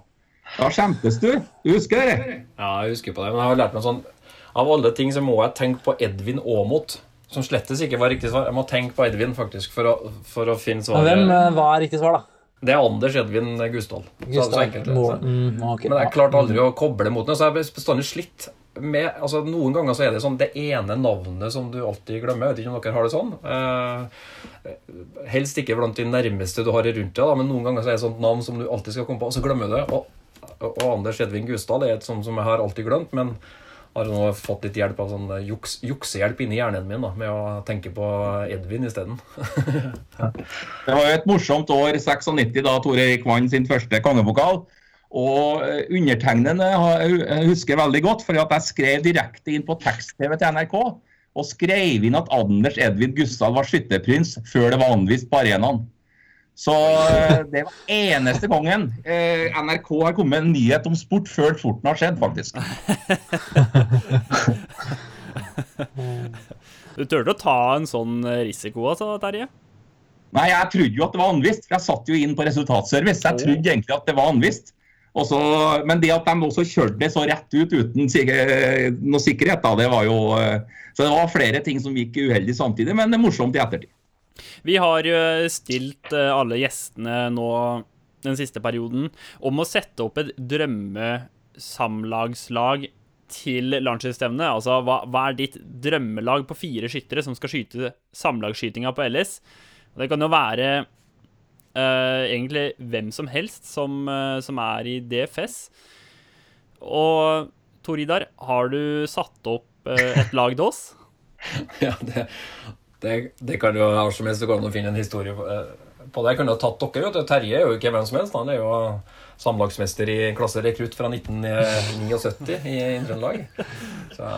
Da skjemtes du. Du husker det? Ja, jeg husker på det, men jeg har lært meg sånn Av alle ting så må jeg tenke på Edvin Aamodt, som slettes ikke var riktig svar. Jeg må tenke på Edvin, faktisk, for å, for å finne svaret. hvem var hva er riktig svar, da? Det er Anders Edvin Gusdal. Mm, okay. Men jeg klarte aldri å koble mot den, så jeg bestandig slitt med altså Noen ganger så er det sånn det ene navnet som du alltid glemmer. Jeg vet ikke om dere har det sånn. Eh, helst ikke blant de nærmeste du har rundt deg, da, men noen ganger så er det et sånt navn som du alltid skal komme på, og så glemmer du det. Og, og Anders Edvin Gusdal er et sånt som jeg har alltid glemt, men har nå fått litt hjelp av sånn juks, juksehjelp inni hjernen min da, med å tenke på Edvin isteden. Det var jo et morsomt år 96 da Tore Erik vant sin første kongepokal. Og eh, undertegnede husker veldig godt, for jeg skrev direkte inn på tekst-TV til NRK. Og skrev inn at Anders Edvin Gustav var skytterprins før det var anvist på arenaen. Så eh, det var eneste gangen eh, NRK har kommet med en nyhet om sport før sporten har skjedd, faktisk. Du turte å ta en sånn risiko, altså, Terje? Nei, jeg trodde jo at det var anvist, for jeg satt jo inn på resultatservice. Jeg trodde egentlig at det var anvist. Også, men det at de også kjørte det så rett ut uten noe sikkerhet, da, det var jo eh, Så det var flere ting som gikk uheldig samtidig, men det er morsomt i ettertid. Vi har jo stilt eh, alle gjestene nå den siste perioden om å sette opp et drømmesamlagslag til landslagsstevnet. Altså, hva, hva er ditt drømmelag på fire skyttere som skal skyte samlagsskytinga på LS? Det kan jo være uh, egentlig hvem som helst som, uh, som er i DFS. Og Tor Idar, har du satt opp uh, et lag til oss? Ja, det, det, det kan jo ha som helst det går an å finne en historie på, eh, det. Jeg kunne ha tatt dere. vet du. Terje er jo ikke hvem som helst. Han er jo samlagsmester i klasse rekrutt fra 1979 i Trøndelag. Så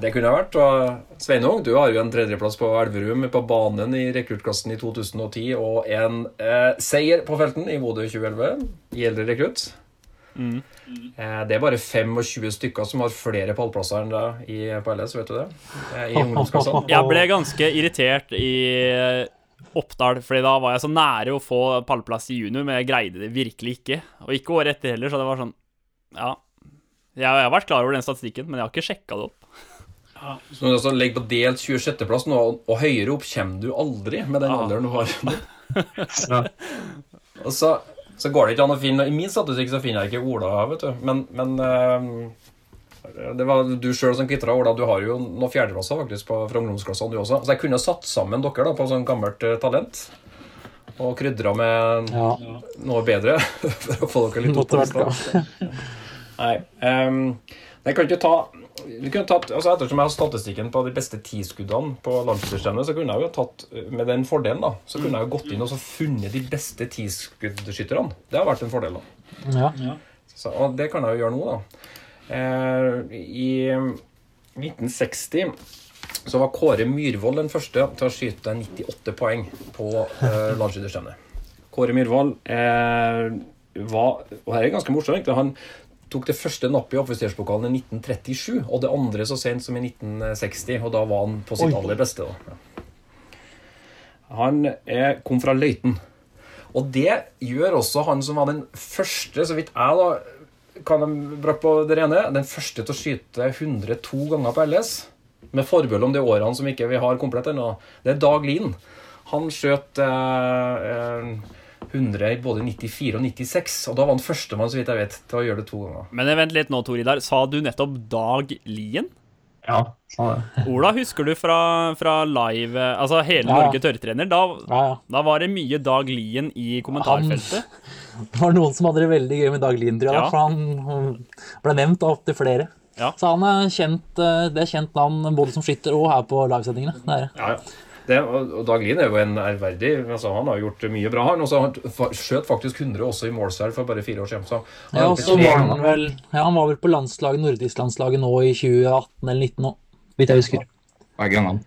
det kunne ha vært. Og Sveinung, du har jo en tredjeplass på Elverum på banen i rekruttklassen i 2010 og en eh, seier på felten i Bodø 2011 i eldre rekrutt. Eh, Det er bare 25 stykker som har flere pallplasser enn deg i, på LS, vet du det? Eh, I ungdomsklassene. Jeg ble ganske irritert i eh, Oppdal, fordi da var jeg så nære å få pallplass i junior, men jeg greide det virkelig ikke. Og ikke året etter heller, så det var sånn Ja. Jeg, jeg har vært klar over den statistikken, men jeg har ikke sjekka det opp. Så når du altså legger på delt 26.-plass nå, og høyere opp kommer du aldri med den ja. alderen du har ja. Og så, går det ikke an å finne I min statistikk så finner jeg ikke Ola, vet du. Men, men eh, det var du sjøl som kvitra, Ola. Du har jo noen fjerdeplasser faktisk på, fra ungdomsklassene, du også. Så jeg kunne satt sammen dere da på sånn gammelt eh, talent. Og krydra med Ja, noe bedre for å få dere litt opp. Nei. ehm, jeg kan ikke ta vi kunne tatt, altså Ettersom jeg har statistikken på de beste tiskuddene på landslagsstevnet, så kunne jeg jo tatt med den fordelen da, så kunne jeg jo gått inn og så funnet de beste tiskuddsskytterne. Det har vært en fordel. da. Ja. Så, og det kan jeg jo gjøre nå, da. Eh, I 1960 så var Kåre Myhrvold den første til å skyte 98 poeng på eh, landsskytterstevnet. Kåre Myhrvold eh, var Og her er ganske morsomt, egentlig. Han tok det første nappet i offiserspokalen i 1937, og det andre så sent som i 1960. Og da var han på sitt Oi. aller beste. da. Han er, kom fra Løiten. Og det gjør også han som var den første, så vidt jeg da kan jeg brakk på det rene, den første til å skyte 102 ganger på LS. Med forbehold om de årene som ikke vi har komplett ennå. Det er Dag Lien. Han skjøt eh, eh, 100 i både 94 og 96, og da var han førstemann så vidt jeg vet, til å gjøre det to ganger. Men vent litt nå, Tor Idar. Sa du nettopp Dag Lien? Ja, sa det. Ola, husker du fra, fra live Altså hele Ja, ja. Norge tørrtrener? Da, Ja, ja. da var det mye Dag Lien i kommentarfeltet. Det var noen som hadde det veldig gøy med Dag Lien, tror jeg, Ja. for han han ble nevnt av opptil flere. Ja. Så han er kjent, eh, det er kjent navn både som skytter og her på livesendingene. Det er det. Ja, ja. Det, og Dag Lien er jo en ærverdig altså Han har gjort mye bra. Han også, han skjøt faktisk 100 også i målseier for bare fire år siden. Så han Ja, har og gjort så det tre var han vel Ja, han var vel på landslaget, nordisk-landslaget nå i 2018 eller 2019 nå, vidt jeg husker. Begge gangene.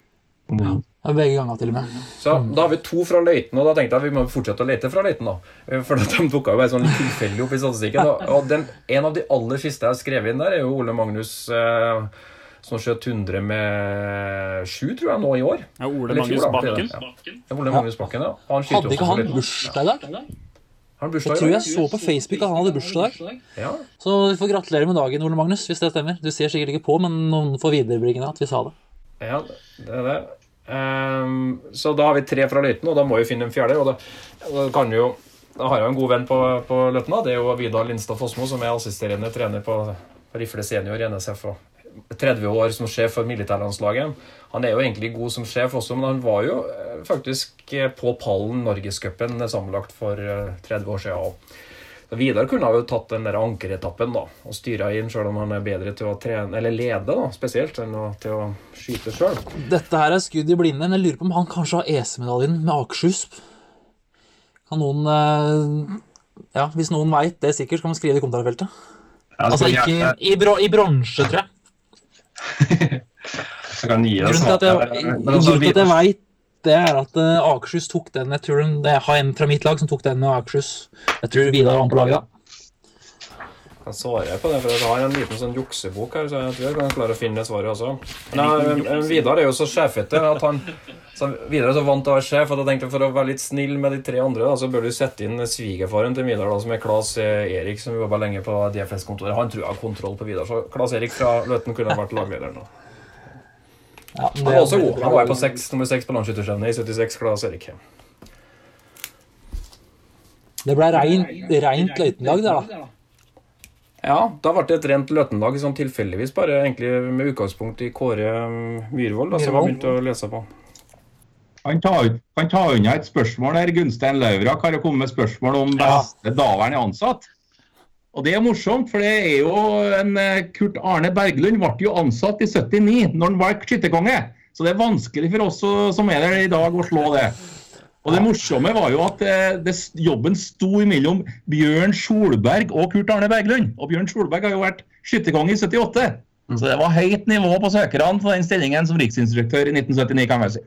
Mm. Ja, Begge ganger, til og med. Så da har vi to fra Løiten, og da tenkte jeg vi må fortsette å lete fra Løiten. da. For de dukka jo bare sånn litt tilfeldig opp i statistikken. Og, og den, en av de aller siste jeg har skrevet inn der, er jo Ole Magnus eh, som skjøt 100 med 7, tror jeg, nå i år. Ja, Ole Eller Magnus Bakken. Ja. Ole Magnus Bakken, ja. Han Hadde ikke han bursdag i dag? Han bursdag Jeg tror jeg så på Facebook at han hadde bursdag. Ja. Så vi får gratulere med dagen, Ole Magnus, hvis det stemmer. Du ser sikkert ikke på, men noen får viderebringe at vi sa det. Ja, det er det. Um, så da har vi tre fra Løiten, og da må vi finne en fjerde. Og da, da kan vi jo Da har jeg en god venn på, på Løten. da. Det er jo Vidar Lindstad Fossmo, som er assisterende trener på, på Rifle senior i NSF. og 30 år som sjef for militærlandslaget. Han er jo egentlig god som sjef også, men han var jo eh, faktisk eh, på pallen Norgescupen sammenlagt for eh, 30 år siden. òg. Vidar kunne ha jo tatt den der ankeretappen da, og styra inn, sjøl om han er bedre til å trene, eller lede da, spesielt, enn å, til å skyte sjøl. Dette her er skudd i blinde, men jeg lurer på om han kanskje har EC-medaljen med Akershus. Kan noen eh, Ja, hvis noen veit det sikkert, så kan man skrive det i kommentarfeltet. Altså ikke i, bro, i bronse, tror jeg. Jeg kan gi Grunnen til at jeg, grunnen til at jeg veit det, er at eh, Akershus tok den. Jeg tror den- det har en fra mitt lag som tok den med Akershus. Jeg tror Vidar var på laget da. Jeg svarer på det, for jeg har en liten sånn juksebok her, så jeg tror jeg kan klare å finne svaret også. Men Vidar er jo så sjefete at han så Vidar er så vant til å være sjef at jeg tenkte for å være litt snill med de tre andre, da, så bør du sette inn svigerfaren til Vidar, da, som er Claes eh, Erik, som jobba lenge på DFS-kontoret. Han tror jeg har kontroll på Vidar, så Klas Erik fra Løten kunne ha vært lagleder nå. Ja, Han var også god. Han var på 6, nummer seks på landsskytterstevnet i 76, Klas Erik. Det ble reint, reint løytenlag der, da. Ja, da ble det et rent Løten-lag, sånn tilfeldigvis, bare egentlig med utgangspunkt i Kåre um, Myhrvold, da, som jeg begynte å lese på. Kan ta unna et spørsmål der. Gunstein Lauvrak har jo kommet med spørsmål om beste daværende ansatt. Og det er morsomt, for det er jo en eh, Kurt Arne Berglund ble jo ansatt i 79 når han var skytterkonge. Så det er vanskelig for oss som er der i dag å slå det. Og det morsomme var jo at eh, det, jobben sto mellom Bjørn Solberg og Kurt Arne Berglund. Og Bjørn Solberg har jo vært skytterkonge i 78. Så det var høyt nivå på søkerne på den stillingen som riksinstruktør i 1979, kan jeg si.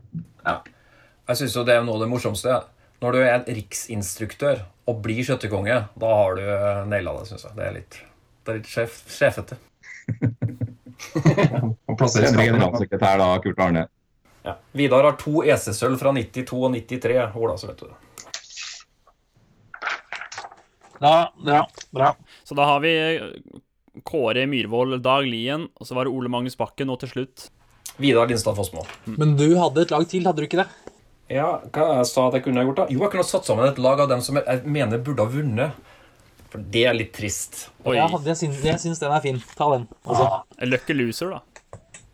Jeg synes jo det er noe av det morsomste. Når du er en riksinstruktør og blir skytterkonge, da har du eh, naila det, syns jeg. Det er litt, det er litt sjef, sjefete. Og plasserer en generalsekretær da, Kurt Arne. Ja. Vidar har to EC-sølv fra 92 og 93. Ola, så vet du det. Ja, ja, bra. Så da har vi Kåre Myhrvold, Dag Lien, og så var det Ole Magnus Bakken, og til slutt Vidar Lindstad Fossmo. Men du hadde et lag til, hadde du ikke det? Ja, hva jeg sa at jeg kunne ha gjort da? Jo, jeg kunne ha satt sammen et lag av dem som jeg mener burde ha vunnet. For det er litt trist. Oi. Jeg, hadde, jeg, syns, jeg syns den er fin. Ta den. Altså. Lucky loser, da.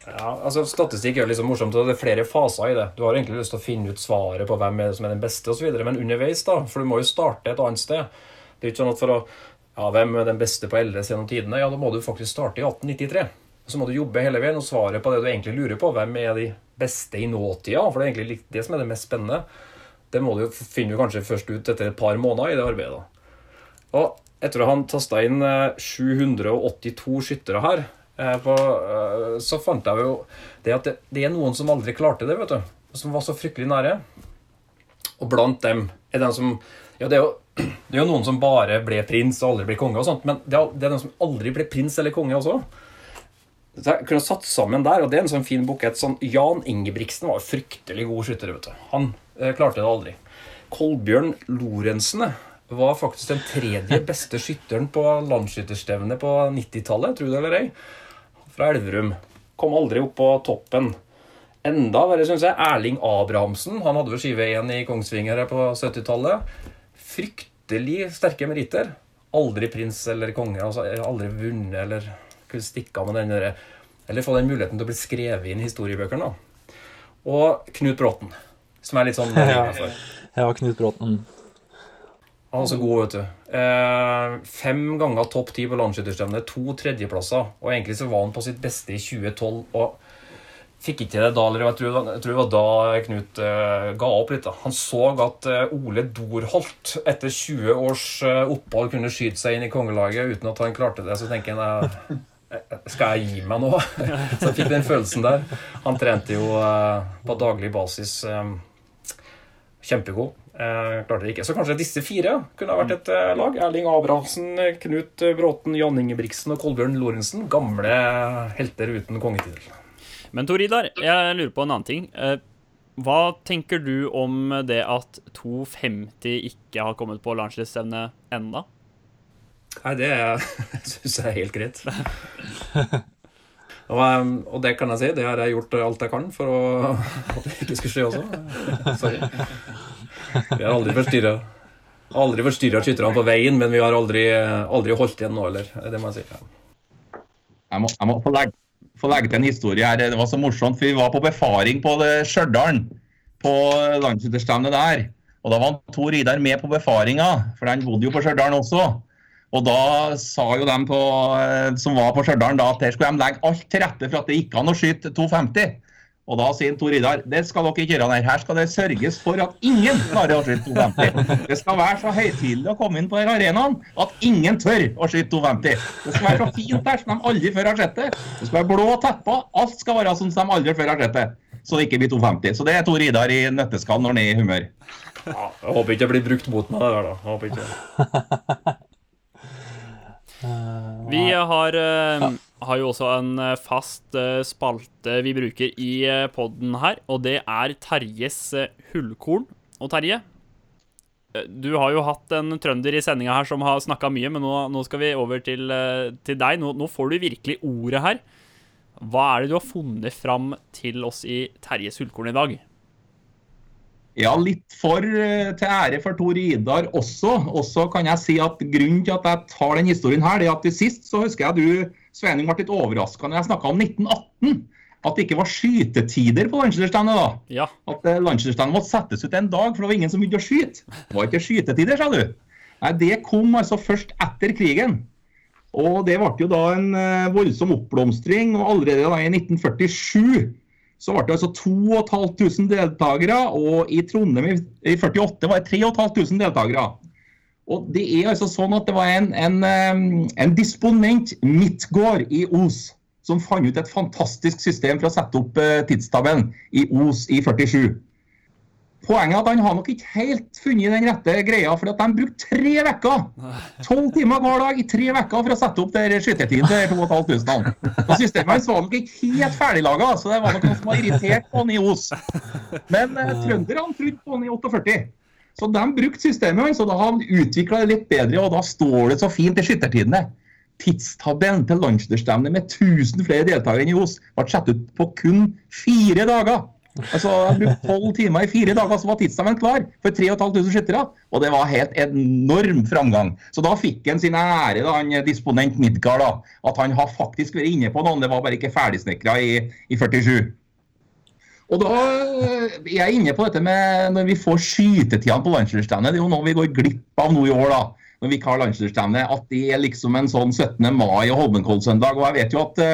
Ja, altså Statistikk er jo liksom morsomt, og det er flere faser i det. Du har egentlig lyst til å finne ut svaret på hvem er det som er den beste, og så videre, men underveis, da. For du må jo starte et annet sted. Det er ikke sånn at for å Ja, hvem er den beste på LS gjennom tidene? Ja, da må du faktisk starte i 1893. Så må du jobbe hele veien og svare på det du egentlig lurer på. Hvem er de beste i nåtida? For det er egentlig det som er det mest spennende. Det må du finne kanskje først ut etter et par måneder i det arbeidet. Og etter at han tasta inn eh, 782 skyttere her, eh, eh, så fant jeg jo det at det er noen som aldri klarte det, vet du. Som var så fryktelig nære. Og blant dem er den som Ja, det er jo, det er jo noen som bare ble prins og aldri ble konge, og sånt, men det er, det er den som aldri ble prins eller konge også. Så jeg kunne satt sammen der, og det er en sånn fin bukett. Sånn, Jan Ingebrigtsen var fryktelig god skytter. vet du. Han eh, klarte det aldri. Kolbjørn Lorentzen var faktisk den tredje beste skytteren på landsskytterstevnet på 90-tallet, tror du det eller ei. Fra Elverum. Kom aldri opp på toppen. Enda verre, syns jeg, Erling Abrahamsen. Han hadde vel skive 1 i Kongsvinger på 70-tallet. Fryktelig sterke meritter. Aldri prins eller konge. altså Aldri vunnet eller kunne stikke av med den derre Eller få den muligheten til å bli skrevet inn i historiebøkene. da. Og Knut Bråten, som er litt sånn Ja. Ja, Knut Bråten. Han er så god, vet du. Eh, fem ganger topp ti på landsskytterstevnet. To tredjeplasser. Og egentlig så var han på sitt beste i 2012. og Fikk ikke det da, eller jeg tror, jeg tror det var da Knut eh, ga opp litt. da. Han så at eh, Ole Dorholt etter 20 års eh, opphold kunne skyte seg inn i kongelaget uten at han klarte det. Så tenker han skal jeg gi meg nå? Så jeg fikk den følelsen der. Han trente jo eh, på daglig basis. eh, Kjempegod. Eh, klarte det ikke. Så kanskje disse fire kunne ha vært et lag. Erling Abrahamsen, Knut Bråten, Jan Ingebrigtsen og Kolbjørn Lorentzen. Gamle helter uten kongetittel. Men Tor Idar, jeg lurer på en annen ting. Hva tenker du om det at 250 ikke har kommet på landslagsstevne enda? Nei, det syns jeg er helt greit. Og, eh, og det kan jeg si, det har jeg gjort alt jeg kan for å, at det ikke skulle skje også. Sorry. Vi har aldri forstyrra Aldri forstyrra skytterne på veien, men vi har aldri, aldri holdt igjen nå, heller. Det må jeg si. Ja. Jeg må, jeg må få, legge, få legge til en historie her. Det var så morsomt, for vi var på befaring på det- Stjørdal. På landsskytterstevnet der. Og da var Tor Idar med på befaringa, for han bodde jo på Stjørdal også. Og da sa jo de på, eh, som var på Stjørdal da, at her skulle de legge alt til rette for at det gikk an å skyte 250. Og da sier Tor Idar det skal dere ikke gjøre. her. Her skal det sørges for at ingen klarer å skyte 250. Det skal være så høytidelig å komme inn på den arenaen at ingen tør å skyte 250. Det skal være så fint her som de aldri før har sett det. Det skal være blå tepper. Alt skal være sånn som de aldri før har sett det. Så det ikke blir 250. Så det er Tor Idar i nøtteskall når han er i humør. Ja, jeg håper ikke det blir brukt mot meg, det der, da. Jeg håper ikke. Vi har, eh, har jo også en eh, fast eh, spalte vi bruker i podden her, og det er Terjes eh, hullkorn. Og Terje, eh, du har jo hatt en trønder i sendinga her som har snakka mye, men nå, nå skal vi over til, eh, til deg. Nå, nå får du virkelig ordet her. Hva er det du har funnet fram til oss i Terjes hullkorn i dag? Ja, litt for eh, til ære for Tor Idar også. Også kan jeg si at Grunnen til at jeg tar den historien her, det er at til sist så husker jeg du Sveining ble litt overraska når jeg snakka om 1918. At det ikke var skytetider på landslagsstevnet da. Ja. At eh, landslagsstevnet måtte settes ut en dag, for det var ingen som begynte å skyte. Det var ikke skytetider, sa du. Nei, Det kom altså først etter krigen. Og det ble jo da en eh, voldsom oppblomstring. og Allerede da i 1947 så ble det altså 2500 deltakere, og i Trondheim i i 48 var det 3500 deltakere. Og det er altså sånn at det var en, en, en disponent Midtgård i Os som fant ut et fantastisk system for å sette opp eh, tidstabellen i Os i 47. Poenget er at han har nok ikke helt funnet den rette greia, for at de brukte tre uker. Tolv timer hver dag i tre uker for å sette opp der skytetiden til 2500. Og systemet hans var nok ikke helt ferdiglaga, så det var nok noe som var irritert på han i Os. Men eh, trønderne trodde på han i 48. Så de brukte systemet hans, og da har han utvikla det litt bedre, og da står det så fint i skyttertidene. Tidstabellen til landsstevnet med 1000 flere deltakere enn i Os ble satt ut på kun fire dager. Altså, Jeg brukte tolv timer i fire dager, så var tidsstemmen klar for 3500 skyttere. Og det var helt enorm framgang. Så da fikk han sin ære, da, han disponent Midgard, da, at han har faktisk vært inne på noen. Det var bare ikke ferdigsnekra i, i 47. Og da er jeg inne på dette med når vi får skytetidene på landslagsstevnet. Det er jo noe vi går glipp av nå i år, da. Når vi ikke har landslagsstevne. At det er liksom en sånn 17. mai og Holmenkollsøndag. Og jeg vet jo at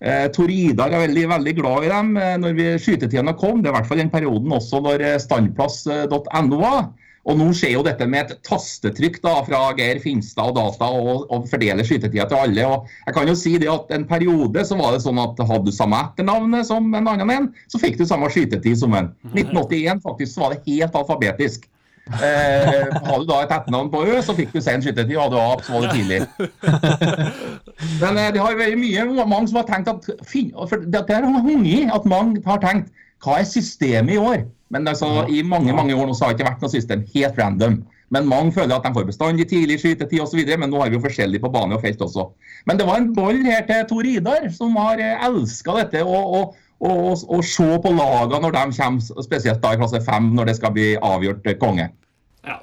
eh, Tor Idar er veldig, veldig glad i dem eh, når vi skytetidene kom. Det er i hvert fall den perioden også når eh, standplass.no var. Og nå skjer jo dette med et tastetrykk da, fra Geir Finstad og Data og, og fordeler skytetida til alle. og jeg kan jo si det at En periode så var det sånn at hadde du samme etternavnet som en annen en, så fikk du samme skytetid som en. 1981 faktisk så var det helt alfabetisk. Eh, hadde du da et etternavn på Ø, så fikk du sen skytetid. Hadde du A, så var det tidlig. Men eh, det har vært mye mange som har tenkt at for det, det har hunget at mange har tenkt hva er systemet i år? Men altså, i mange mange år nå så har det ikke vært noe system. Helt random. Men mange føler at de får bestandig tidlig skytetid osv. Men nå har vi jo forskjellig på bane og felt også. Men det var en boll her til Tor Idar, som har elska dette. og, og, se på lagene når de kommer, spesielt da i klasse 5, når det skal bli avgjort konge. Ja.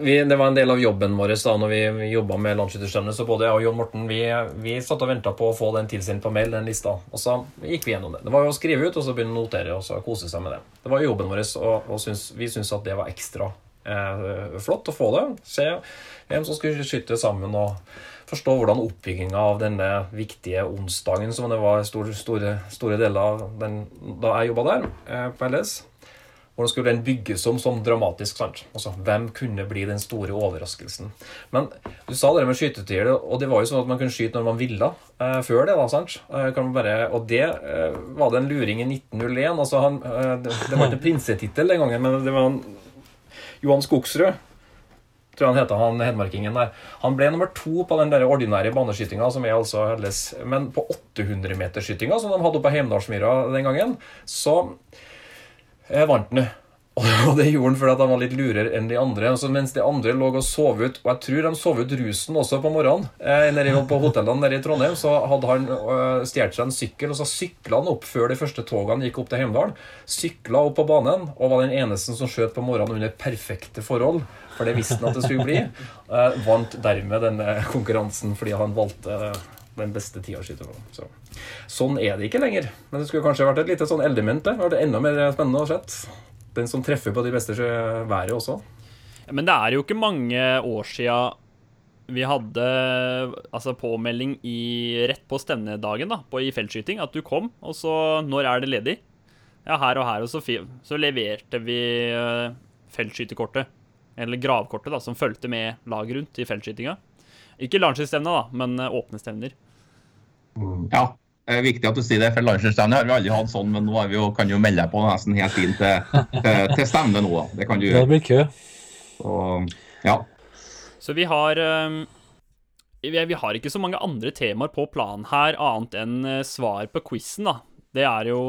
Vi, det var en del av jobben vår da når vi jobba med landsskytterstevnet. Så både jeg og Jon Morten vi, vi satt og venta på å få den tilsendt på mail, den lista. Og så gikk vi gjennom det. Det var jo å skrive ut og så begynne å notere og så kose seg med det. Det var jobben vår, og, og syns, vi syntes at det var ekstra eh, flott å få det. Se hvem som skulle skyte sammen og forstå hvordan oppbygginga av denne viktige onsdagen, som det var store, store, store deler av den, da jeg jobba der eh, på LS hvordan skulle den bygges om sånn dramatisk? sant? Altså, Hvem kunne bli den store overraskelsen? Men du sa det med skytetider, og det var jo sånn at man kunne skyte når man ville eh, før det. da, sant? Eh, bare, og det eh, var det en luring i 1901. altså han, eh, Det, det var ikke prinsetittel den gangen, men det var en, Johan Skogsrud tror han heter, han hedmarkingen der. Han ble nummer to på den der ordinære baneskytinga, som er altså Helles. Men på 800-metersskytinga, som de hadde på Heimdalsmyra den gangen, så eh, vant han. Og det gjorde han fordi han var litt lurere enn de andre. Altså, mens de andre lå og sov ut Og jeg tror de sov ut rusen også på morgenen. Eh, på hotellene nede i Trondheim Så hadde han eh, stjålet seg en sykkel, og så sykla han opp før de første togene gikk opp til Heimdal. Sykla opp på banen og var den eneste som skjøt på morgenen under perfekte forhold. For det visste han at det skulle bli. Uh, vant dermed denne konkurransen fordi han valgte den beste på. Så. Sånn er det ikke lenger. Men det skulle kanskje vært et lite sånn element der. Det enda mer spennende å se. Den som treffer på de beste været også. Men det er jo ikke mange år sia vi hadde altså påmelding i, rett på stevnedagen da, på, i feltskyting. At du kom, og så Når er det ledig? Ja, her og her. Og så, så leverte vi uh, feltskyterkortet, eller gravkortet, da, som fulgte med laget rundt i feltskytinga. Ikke landslagsstevne, da, men uh, åpne stevner. Ja, det er viktig at du sier det, for landslagsstevne har vi aldri hatt sånn, men nå vi jo, kan du jo melde deg på nesten helt inn til, til, til stevne nå. da. Det kan du gjøre. Det blir kø. Så, ja. Så vi har um, Vi har ikke så mange andre temaer på planen her, annet enn uh, svar på quizen, da. Det er jo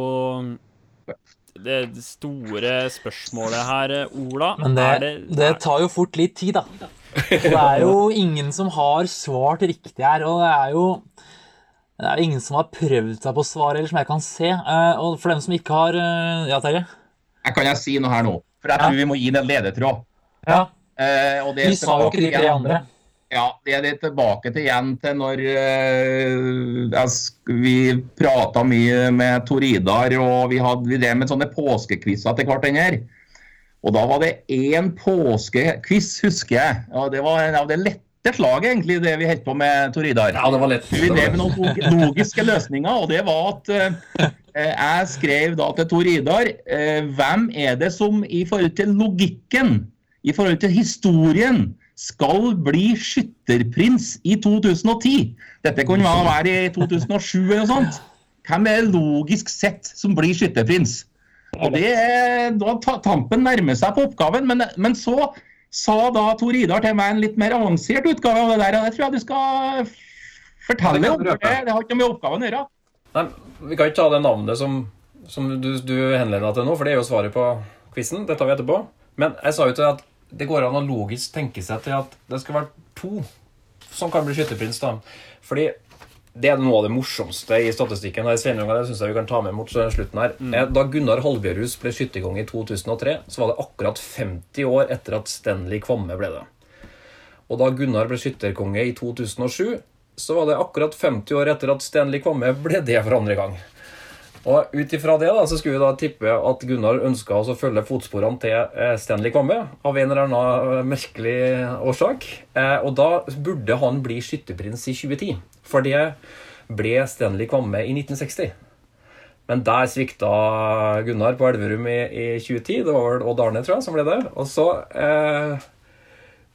det store spørsmålet her, Ola. Men det, det, det tar jo fort litt tid, da. Det er jo ingen som har svart riktig her, og det er jo det er ingen som har prøvd seg på svaret, eller som jeg kan se. Uh, og for dem som ikke har uh, Ja, Terje? Jeg kan jeg si noe her nå? For jeg tror ja. vi må gi den en ledetråd. Ja. Uh, vi sa jo ikke de tre andre. Ja, det er det tilbake til igjen til når vi prata mye med Tor Idar, og vi hadde det med sånne påskekvisser til hverandre. Og da var det én påskekviss, husker jeg. Og det var en av de lette lette slag, egentlig, det vi holdt på med, Tor Idar. Ja, det var lett. Vi drev med noen logiske løsninger, og det var at uh, jeg skrev da til Tor Idar uh, Hvem er det som i forhold til logikken, i forhold til historien, skal bli skytterprins i 2010? Dette kunne være i 2007 eller noe sånt. Hvem er logisk sett som blir skytterprins? Og det, er, da Tampen nærmer seg på oppgaven, men, men så sa da Tor Idar til meg en litt mer avansert utgave av det der. og Det tror jeg du skal fortelle om. Det, det har ikke noe med oppgaven å gjøre. Nei, Vi kan ikke ta det navnet som, som du, du henleder deg til nå, for det er jo svaret på quizen. Det tar vi etterpå. Men jeg sa jo til at det går an å logisk tenke seg til at det skal være to som kan bli skytterprins. da. Fordi det er noe av det morsomste i statistikken. her, Sveinung, Det synes jeg vi kan ta med mot slutten her. Eh, Da Gunnar Halbjørhus ble skytterkonge i 2003, så var det akkurat 50 år etter at Stanley Kvamme ble det. Og da Gunnar ble skytterkonge i 2007, så var det akkurat 50 år etter at Stanley Kvamme ble det for andre gang. Og ut ifra det da, så skulle vi da tippe at Gunnar ønska å følge fotsporene til eh, Stanley Kvamme av en eller annen eh, merkelig årsak. Eh, Og da burde han bli skytterprins i 2010, for det ble Stanley Kvamme i 1960. Men der svikta Gunnar på Elverum i, i 2010. Det var vel Odd Arne, tror jeg, som ble det. Og så eh,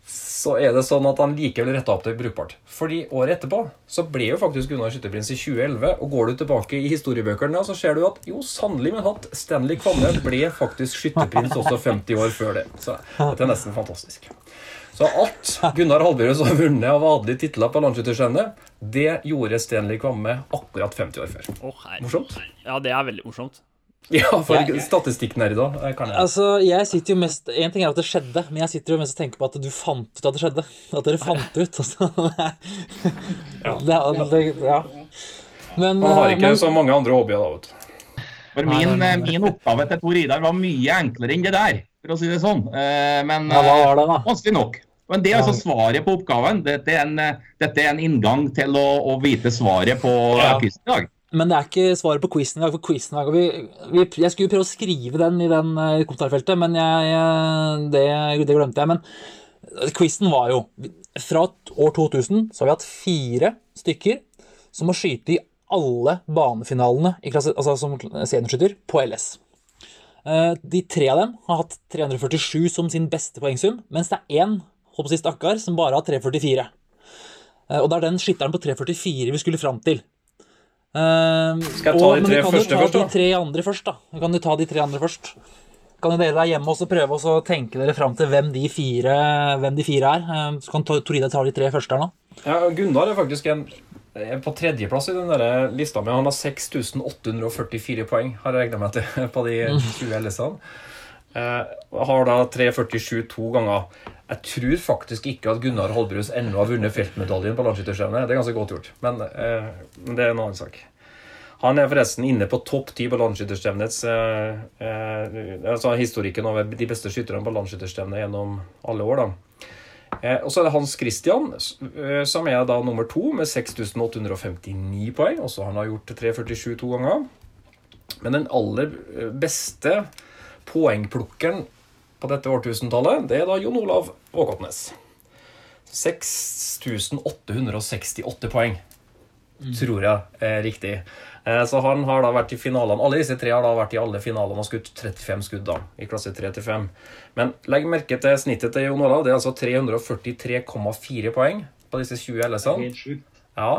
så er det sånn at han likevel retta opp det brukbart. Fordi året etterpå så ble jo faktisk Gunnar skytterprins i 2011. Og går du tilbake i historiebøkene, så ser du at jo, sannelig men hatt Stanley Kvamme ble faktisk skytterprins også 50 år før det. Så dette er nesten fantastisk. Så alt Gunnar Halbjørhus har vunnet av adelige titler på landsskytterstevnet, det gjorde Stanley Kvamme akkurat 50 år før. Morsomt? Ja, det er veldig morsomt. Ja, for Jeg- statistikknerder eh, kan jeg Altså, jeg sitter jo mest En ting er at det skjedde, men jeg sitter jo mest og tenker på at du fant ut at det skjedde. At dere fant ut. Altså. Det, er- det, ja. Men, Man har ikke men så mange andre hobbyer, da, vet du. For min, eh, min oppgave til Tor Idar var mye enklere enn det der, for å si det sånn. Eh, Men ja, hva eh, var det, da? vanskelig nok. Men det er altså svaret på oppgaven. Dette er en, eh, dette er en inngang til å, å vite svaret på Ja. quizen i dag. Men det er ikke svaret på quizen i. For quizen i vi, vi, Jeg skulle prøve å skrive den i den eh, kommentarfeltet, men jeg, jeg, det, det glemte jeg. Men quizen var jo Fra år 2000 så har vi hatt fire stykker som må skyte i alle banefinalene klasse, altså som seniorskytter på LS. Eh, De tre av dem har hatt 347 som sin beste poengsum, mens det er én å si stakkar som bare har 344. Eh, Og det er den skytteren på 344 vi skulle fram til. Ehm, Skal jeg ta og- de men du kan jo ta? De tre andre først, da. Du kan jo ta de tre andre først. Kan dere der hjemme også prøve å tenke dere fram til hvem de fire, hvem de fire er? Ehm, Så kan Torida ta de tre første her nå. Ja, Gunnar er faktisk en, er på tredjeplass i den der lista mi. Han har 6844 poeng, har jeg regna meg til, på de 20 LS-ene. Eh, har da 347 to ganger. Jeg tror faktisk ikke at Gunnar Holbrus ennå har vunnet feltmedaljen på landsskytterstevnet. Det er ganske godt gjort, men, eh, det er en annen sak. Han er forresten inne på topp ti på landsskytterstevnets eh, eh, altså historikken over de beste skytterne på landsskytterstevnet gjennom alle år. da. Eh, og så er det Hans Christian, eh, som er da nummer to med 6859 poeng. Også han har gjort 347 to ganger. Men den aller beste poengplukkeren på dette årtusentallet, det er da Jon Olav Åkotnes. 6868 poeng, tror jeg er riktig. Eh, Så han har da vært i finalene Alle disse tre har da vært i alle finalene og skutt 35 skudd da, i klasse 3-5. Men legg merke til snittet til Jon Olav. Det er altså 343,4 poeng på disse 20 LS-ene. Ja,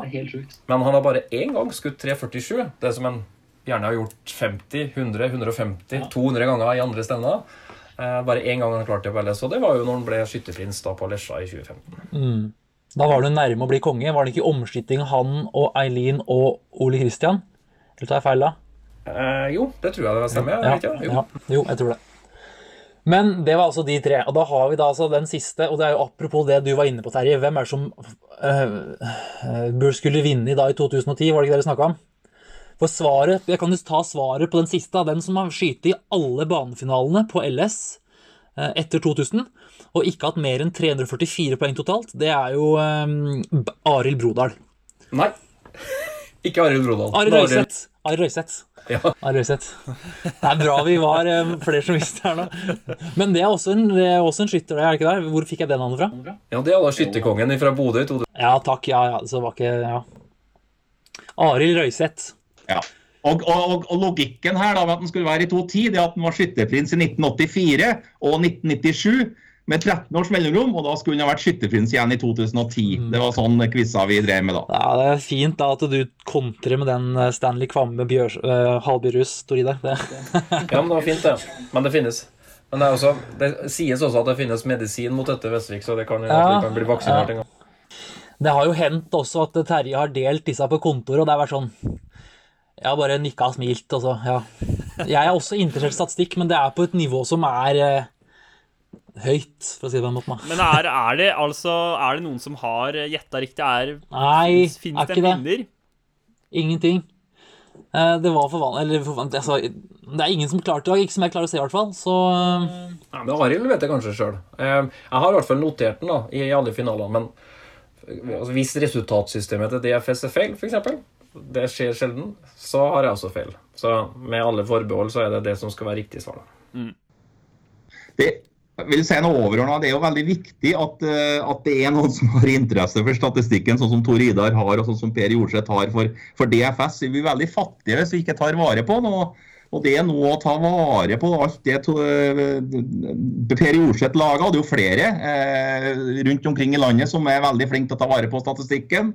men han har bare én gang skutt 347. Det er som han gjerne har gjort 50, 100, 150, 200 ganger i andre stevner. Eh, bare én gang han klarte det på LS, og det var jo når han ble skytterprins da på Lesja i 2015. Da var du nærme å bli konge. Var det ikke omskyting han og Eileen og Ole Christian? Eller tar jeg feil da? Eh, jo, det tror jeg det stemmer. Ja, ja, Jo. ja, jo, jeg tror det. Men det var altså de tre. Og da har vi da altså den siste, og det er jo apropos det du var inne på, Terje. Hvem er det som øh, øh, skulle vinne i dag i 2010? Var det ikke det dere snakka om? For svaret, Jeg kan jo ta svaret på den siste. av Den som har skutt i alle banefinalene på LS eh, etter 2000, og ikke hatt mer enn 344 poeng totalt, det er jo um, Arild Brodal. Nei. Ikke Arild Brodal. Arild Røiseth. Arild Røiseth. Ja. Det er bra vi var eh, flere som visste her nå. Men det er også en, det er også en skytter, er det ikke der? Hvor fikk jeg den navnet fra? ja, det er da skytterkongen fra Bodø i 2000. Ja, takk. Ja, ja. Så var ikke Ja. Arild Røiseth. Ja. Og, og, og, og logikken her da, med at den skulle være i 2010, det er at den var skytterprins i 1984 og 1997 med 13 års mellomrom, og da skulle den ha vært skytterprins igjen i 2010. Det var sånn quiza vi drev med da. Ja, det er fint da at du kontrer med den eh, Stanley Kvamme Bjørs, uh, Halbjørhus Toride. Det. Ja, men det var fint, det. Men det finnes. Men det, er også, det sies også at det finnes medisin mot dette, Vestvik, så det kan, Ja, kan bli vaksinert ja. en gang. det har jo hendt også at Terje har delt disse på kontoret, og det har vært sånn Jeg har bare nikka og smilt, og Ja. Jeg er også interessert i statistikk, men det er på et nivå som er eh, høyt, for å si det på en måte. Men er, er det altså Er det noen som har gjetta riktig? Er, Nei, finnes er det ikke det. vinner? Ingenting. Eh, Det var for vanlig Eller for vanlig altså, Det er ingen som klarte det. Ikke som jeg klarer å se, i hvert fall. Så eh, Ja, men Arild vet det kanskje sjøl. Jeg har i hvert fall notert den da, i alle finalene. Men altså, hvis resultatsystemet til DFS er feil, f.eks., det skjer sjelden, så har jeg også feil. Så med alle forbehold så er det det som skal være riktig svar. Mm. Det, vil si noe overordnet, Det er jo veldig viktig at, eh, at det er noen som har interesse for statistikken, sånn som Tor Idar har og sånn som Per Jorseth har for, for DFS. Vi blir veldig fattige hvis vi ikke tar vare på noe. Og det er nå å ta vare på alt det eh, Per Jorseth laga, er jo flere eh, rundt omkring i landet som er veldig flinke til å ta vare på statistikken.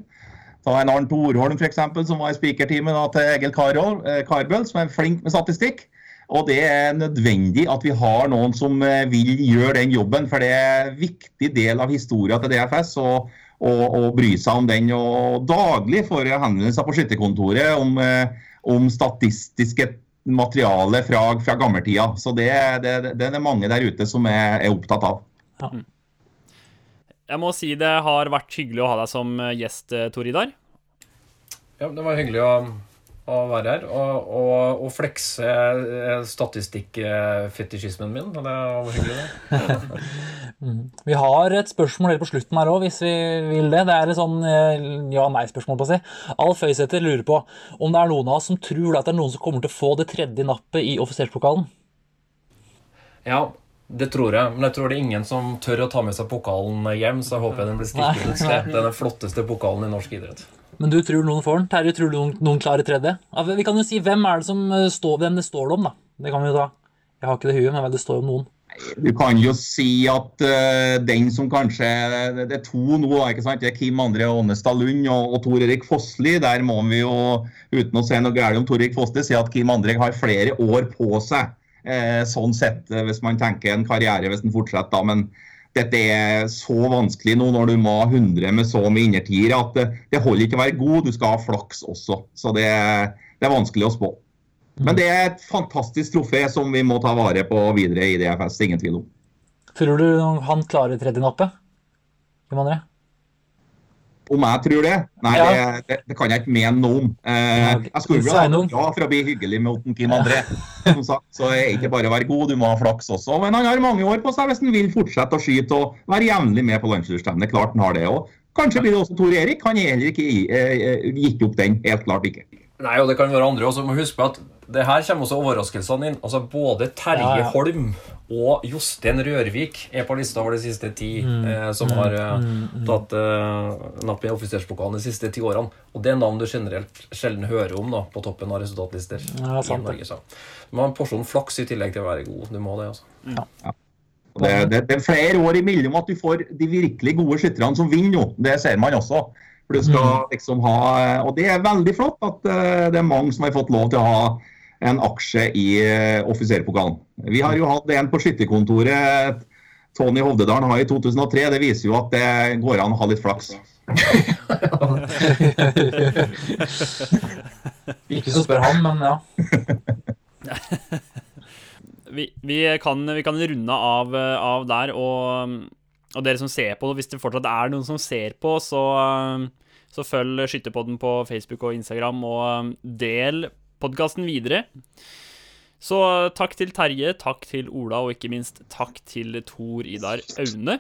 Ta en Arnt Orholm eksempel, som var i spikerteamet til Egil Karol, eh, Karbøl, som er flink med statistikk. Og det er nødvendig at vi har noen som eh, vil gjøre den jobben, for det er en viktig del av historien til DFS. og å bry seg om den. Og daglig får jeg henvendelser på skytterkontoret om, eh, om statistiske materiale fra, fra gammeltida. Så det, det, det er det mange der ute som er, er opptatt av. Jeg må si det har vært hyggelig å ha deg som eh, gjest, eh, Tor Idar. Ja, det var hyggelig å, å være her og, og, og flekse eh, statistikkfetisjismen min. Det var hyggelig, det. vi har et spørsmål helt på slutten her òg, hvis vi vil det. Det er et sånn ja-nei-spørsmål, på å si. Alf Høysæter lurer på om det er noen av oss som tror at det er noen som kommer til å få det tredje nappet i offiserspokalen. Ja, det tror jeg. Men jeg tror det er ingen som tør å ta med seg pokalen hjem, så jeg håper den blir stilt ut et sted. Det er den flotteste pokalen i norsk idrett. Men du tror noen får den? Terje, tror du noen, noen klarer tredje? Vi kan jo si hvem er det som eh, står, hvem det står om, da. Det kan vi jo ta. Jeg har ikke det i huet, men det står om noen. Du kan jo si at uh, den som kanskje Det er to nå, da, ikke sant? Det er Kim André Ånestad Lund og, og Tor Erik Fossli. Der må vi jo, uten å si noe galt om Tor Erik Fossli, si at Kim André har flere år på seg. Eh, sånn sett, eh, hvis man tenker en karriere hvis den fortsetter. da, men dette er så vanskelig nå når du må ha 100 med så mye innertiere at det, det holder ikke å være god, du skal ha flaks også. Så det, det er vanskelig å spå. Men det er et fantastisk trofé som vi må ta vare på videre i DFS, ingen tvil om. Tror du han klarer tredje nappet? Kim André? Om jeg tror det? Nei, Ja. det, det, det kan jeg ikke mene noe om. Eh, jeg skulle ha ja for å bli hyggelig med Otten Kim André. Som sagt, så er ikke bare å være god, du må ha flaks også. Men han har mange år på seg hvis han vil fortsette å skyte og være jevnlig med på landslagsstevnet. Klart han har det. òg. kanskje blir det også Tor Erik. Han er heller ikke eh, gitt opp den. Helt klart ikke. Nei, og det kan være andre også. Må huske på at det her kommer også overraskelsene inn. Altså Både Terje Ja, ja. Holm og Jostein Rørvik er på lista over de siste ti eh, som har eh, tatt eh, napp i offiserspokalen de siste ti årene. Og det er navn du generelt sjelden hører om da, på toppen av resultatlister. Ja, i. Norge, så. Du må ha en porsjon flaks i tillegg til å være god. Du må det, altså. Og Det, det, det er flere år imellom at du får de virkelig gode skytterne som vinner nå. Det ser man også. For du skal liksom ha, og det er veldig flott at eh, det er mange som har fått lov til å ha en aksje i uh, offiserpokalen. Vi har jo hatt en på skytterkontoret Tony Hovdedalen har i 2003. Det viser jo at det går an å ha litt flaks. Ikke så spør han, men ja. Vi, vi, kan, vi kan runde av, eh, av der, og, og dere som ser på, hvis det fortsatt er noen som ser på, så, eh, så følg Skytterpodden på Facebook og Instagram, og eh, del podkasten videre. Så takk til Terje, takk til Ola, og ikke minst takk til Tor Idar Aune.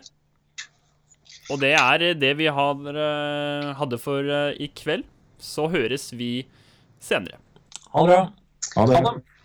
Og det er det vi har, eh, hadde for eh, i kveld. Så høres vi senere. Ha det bra. Ha det. Ha det.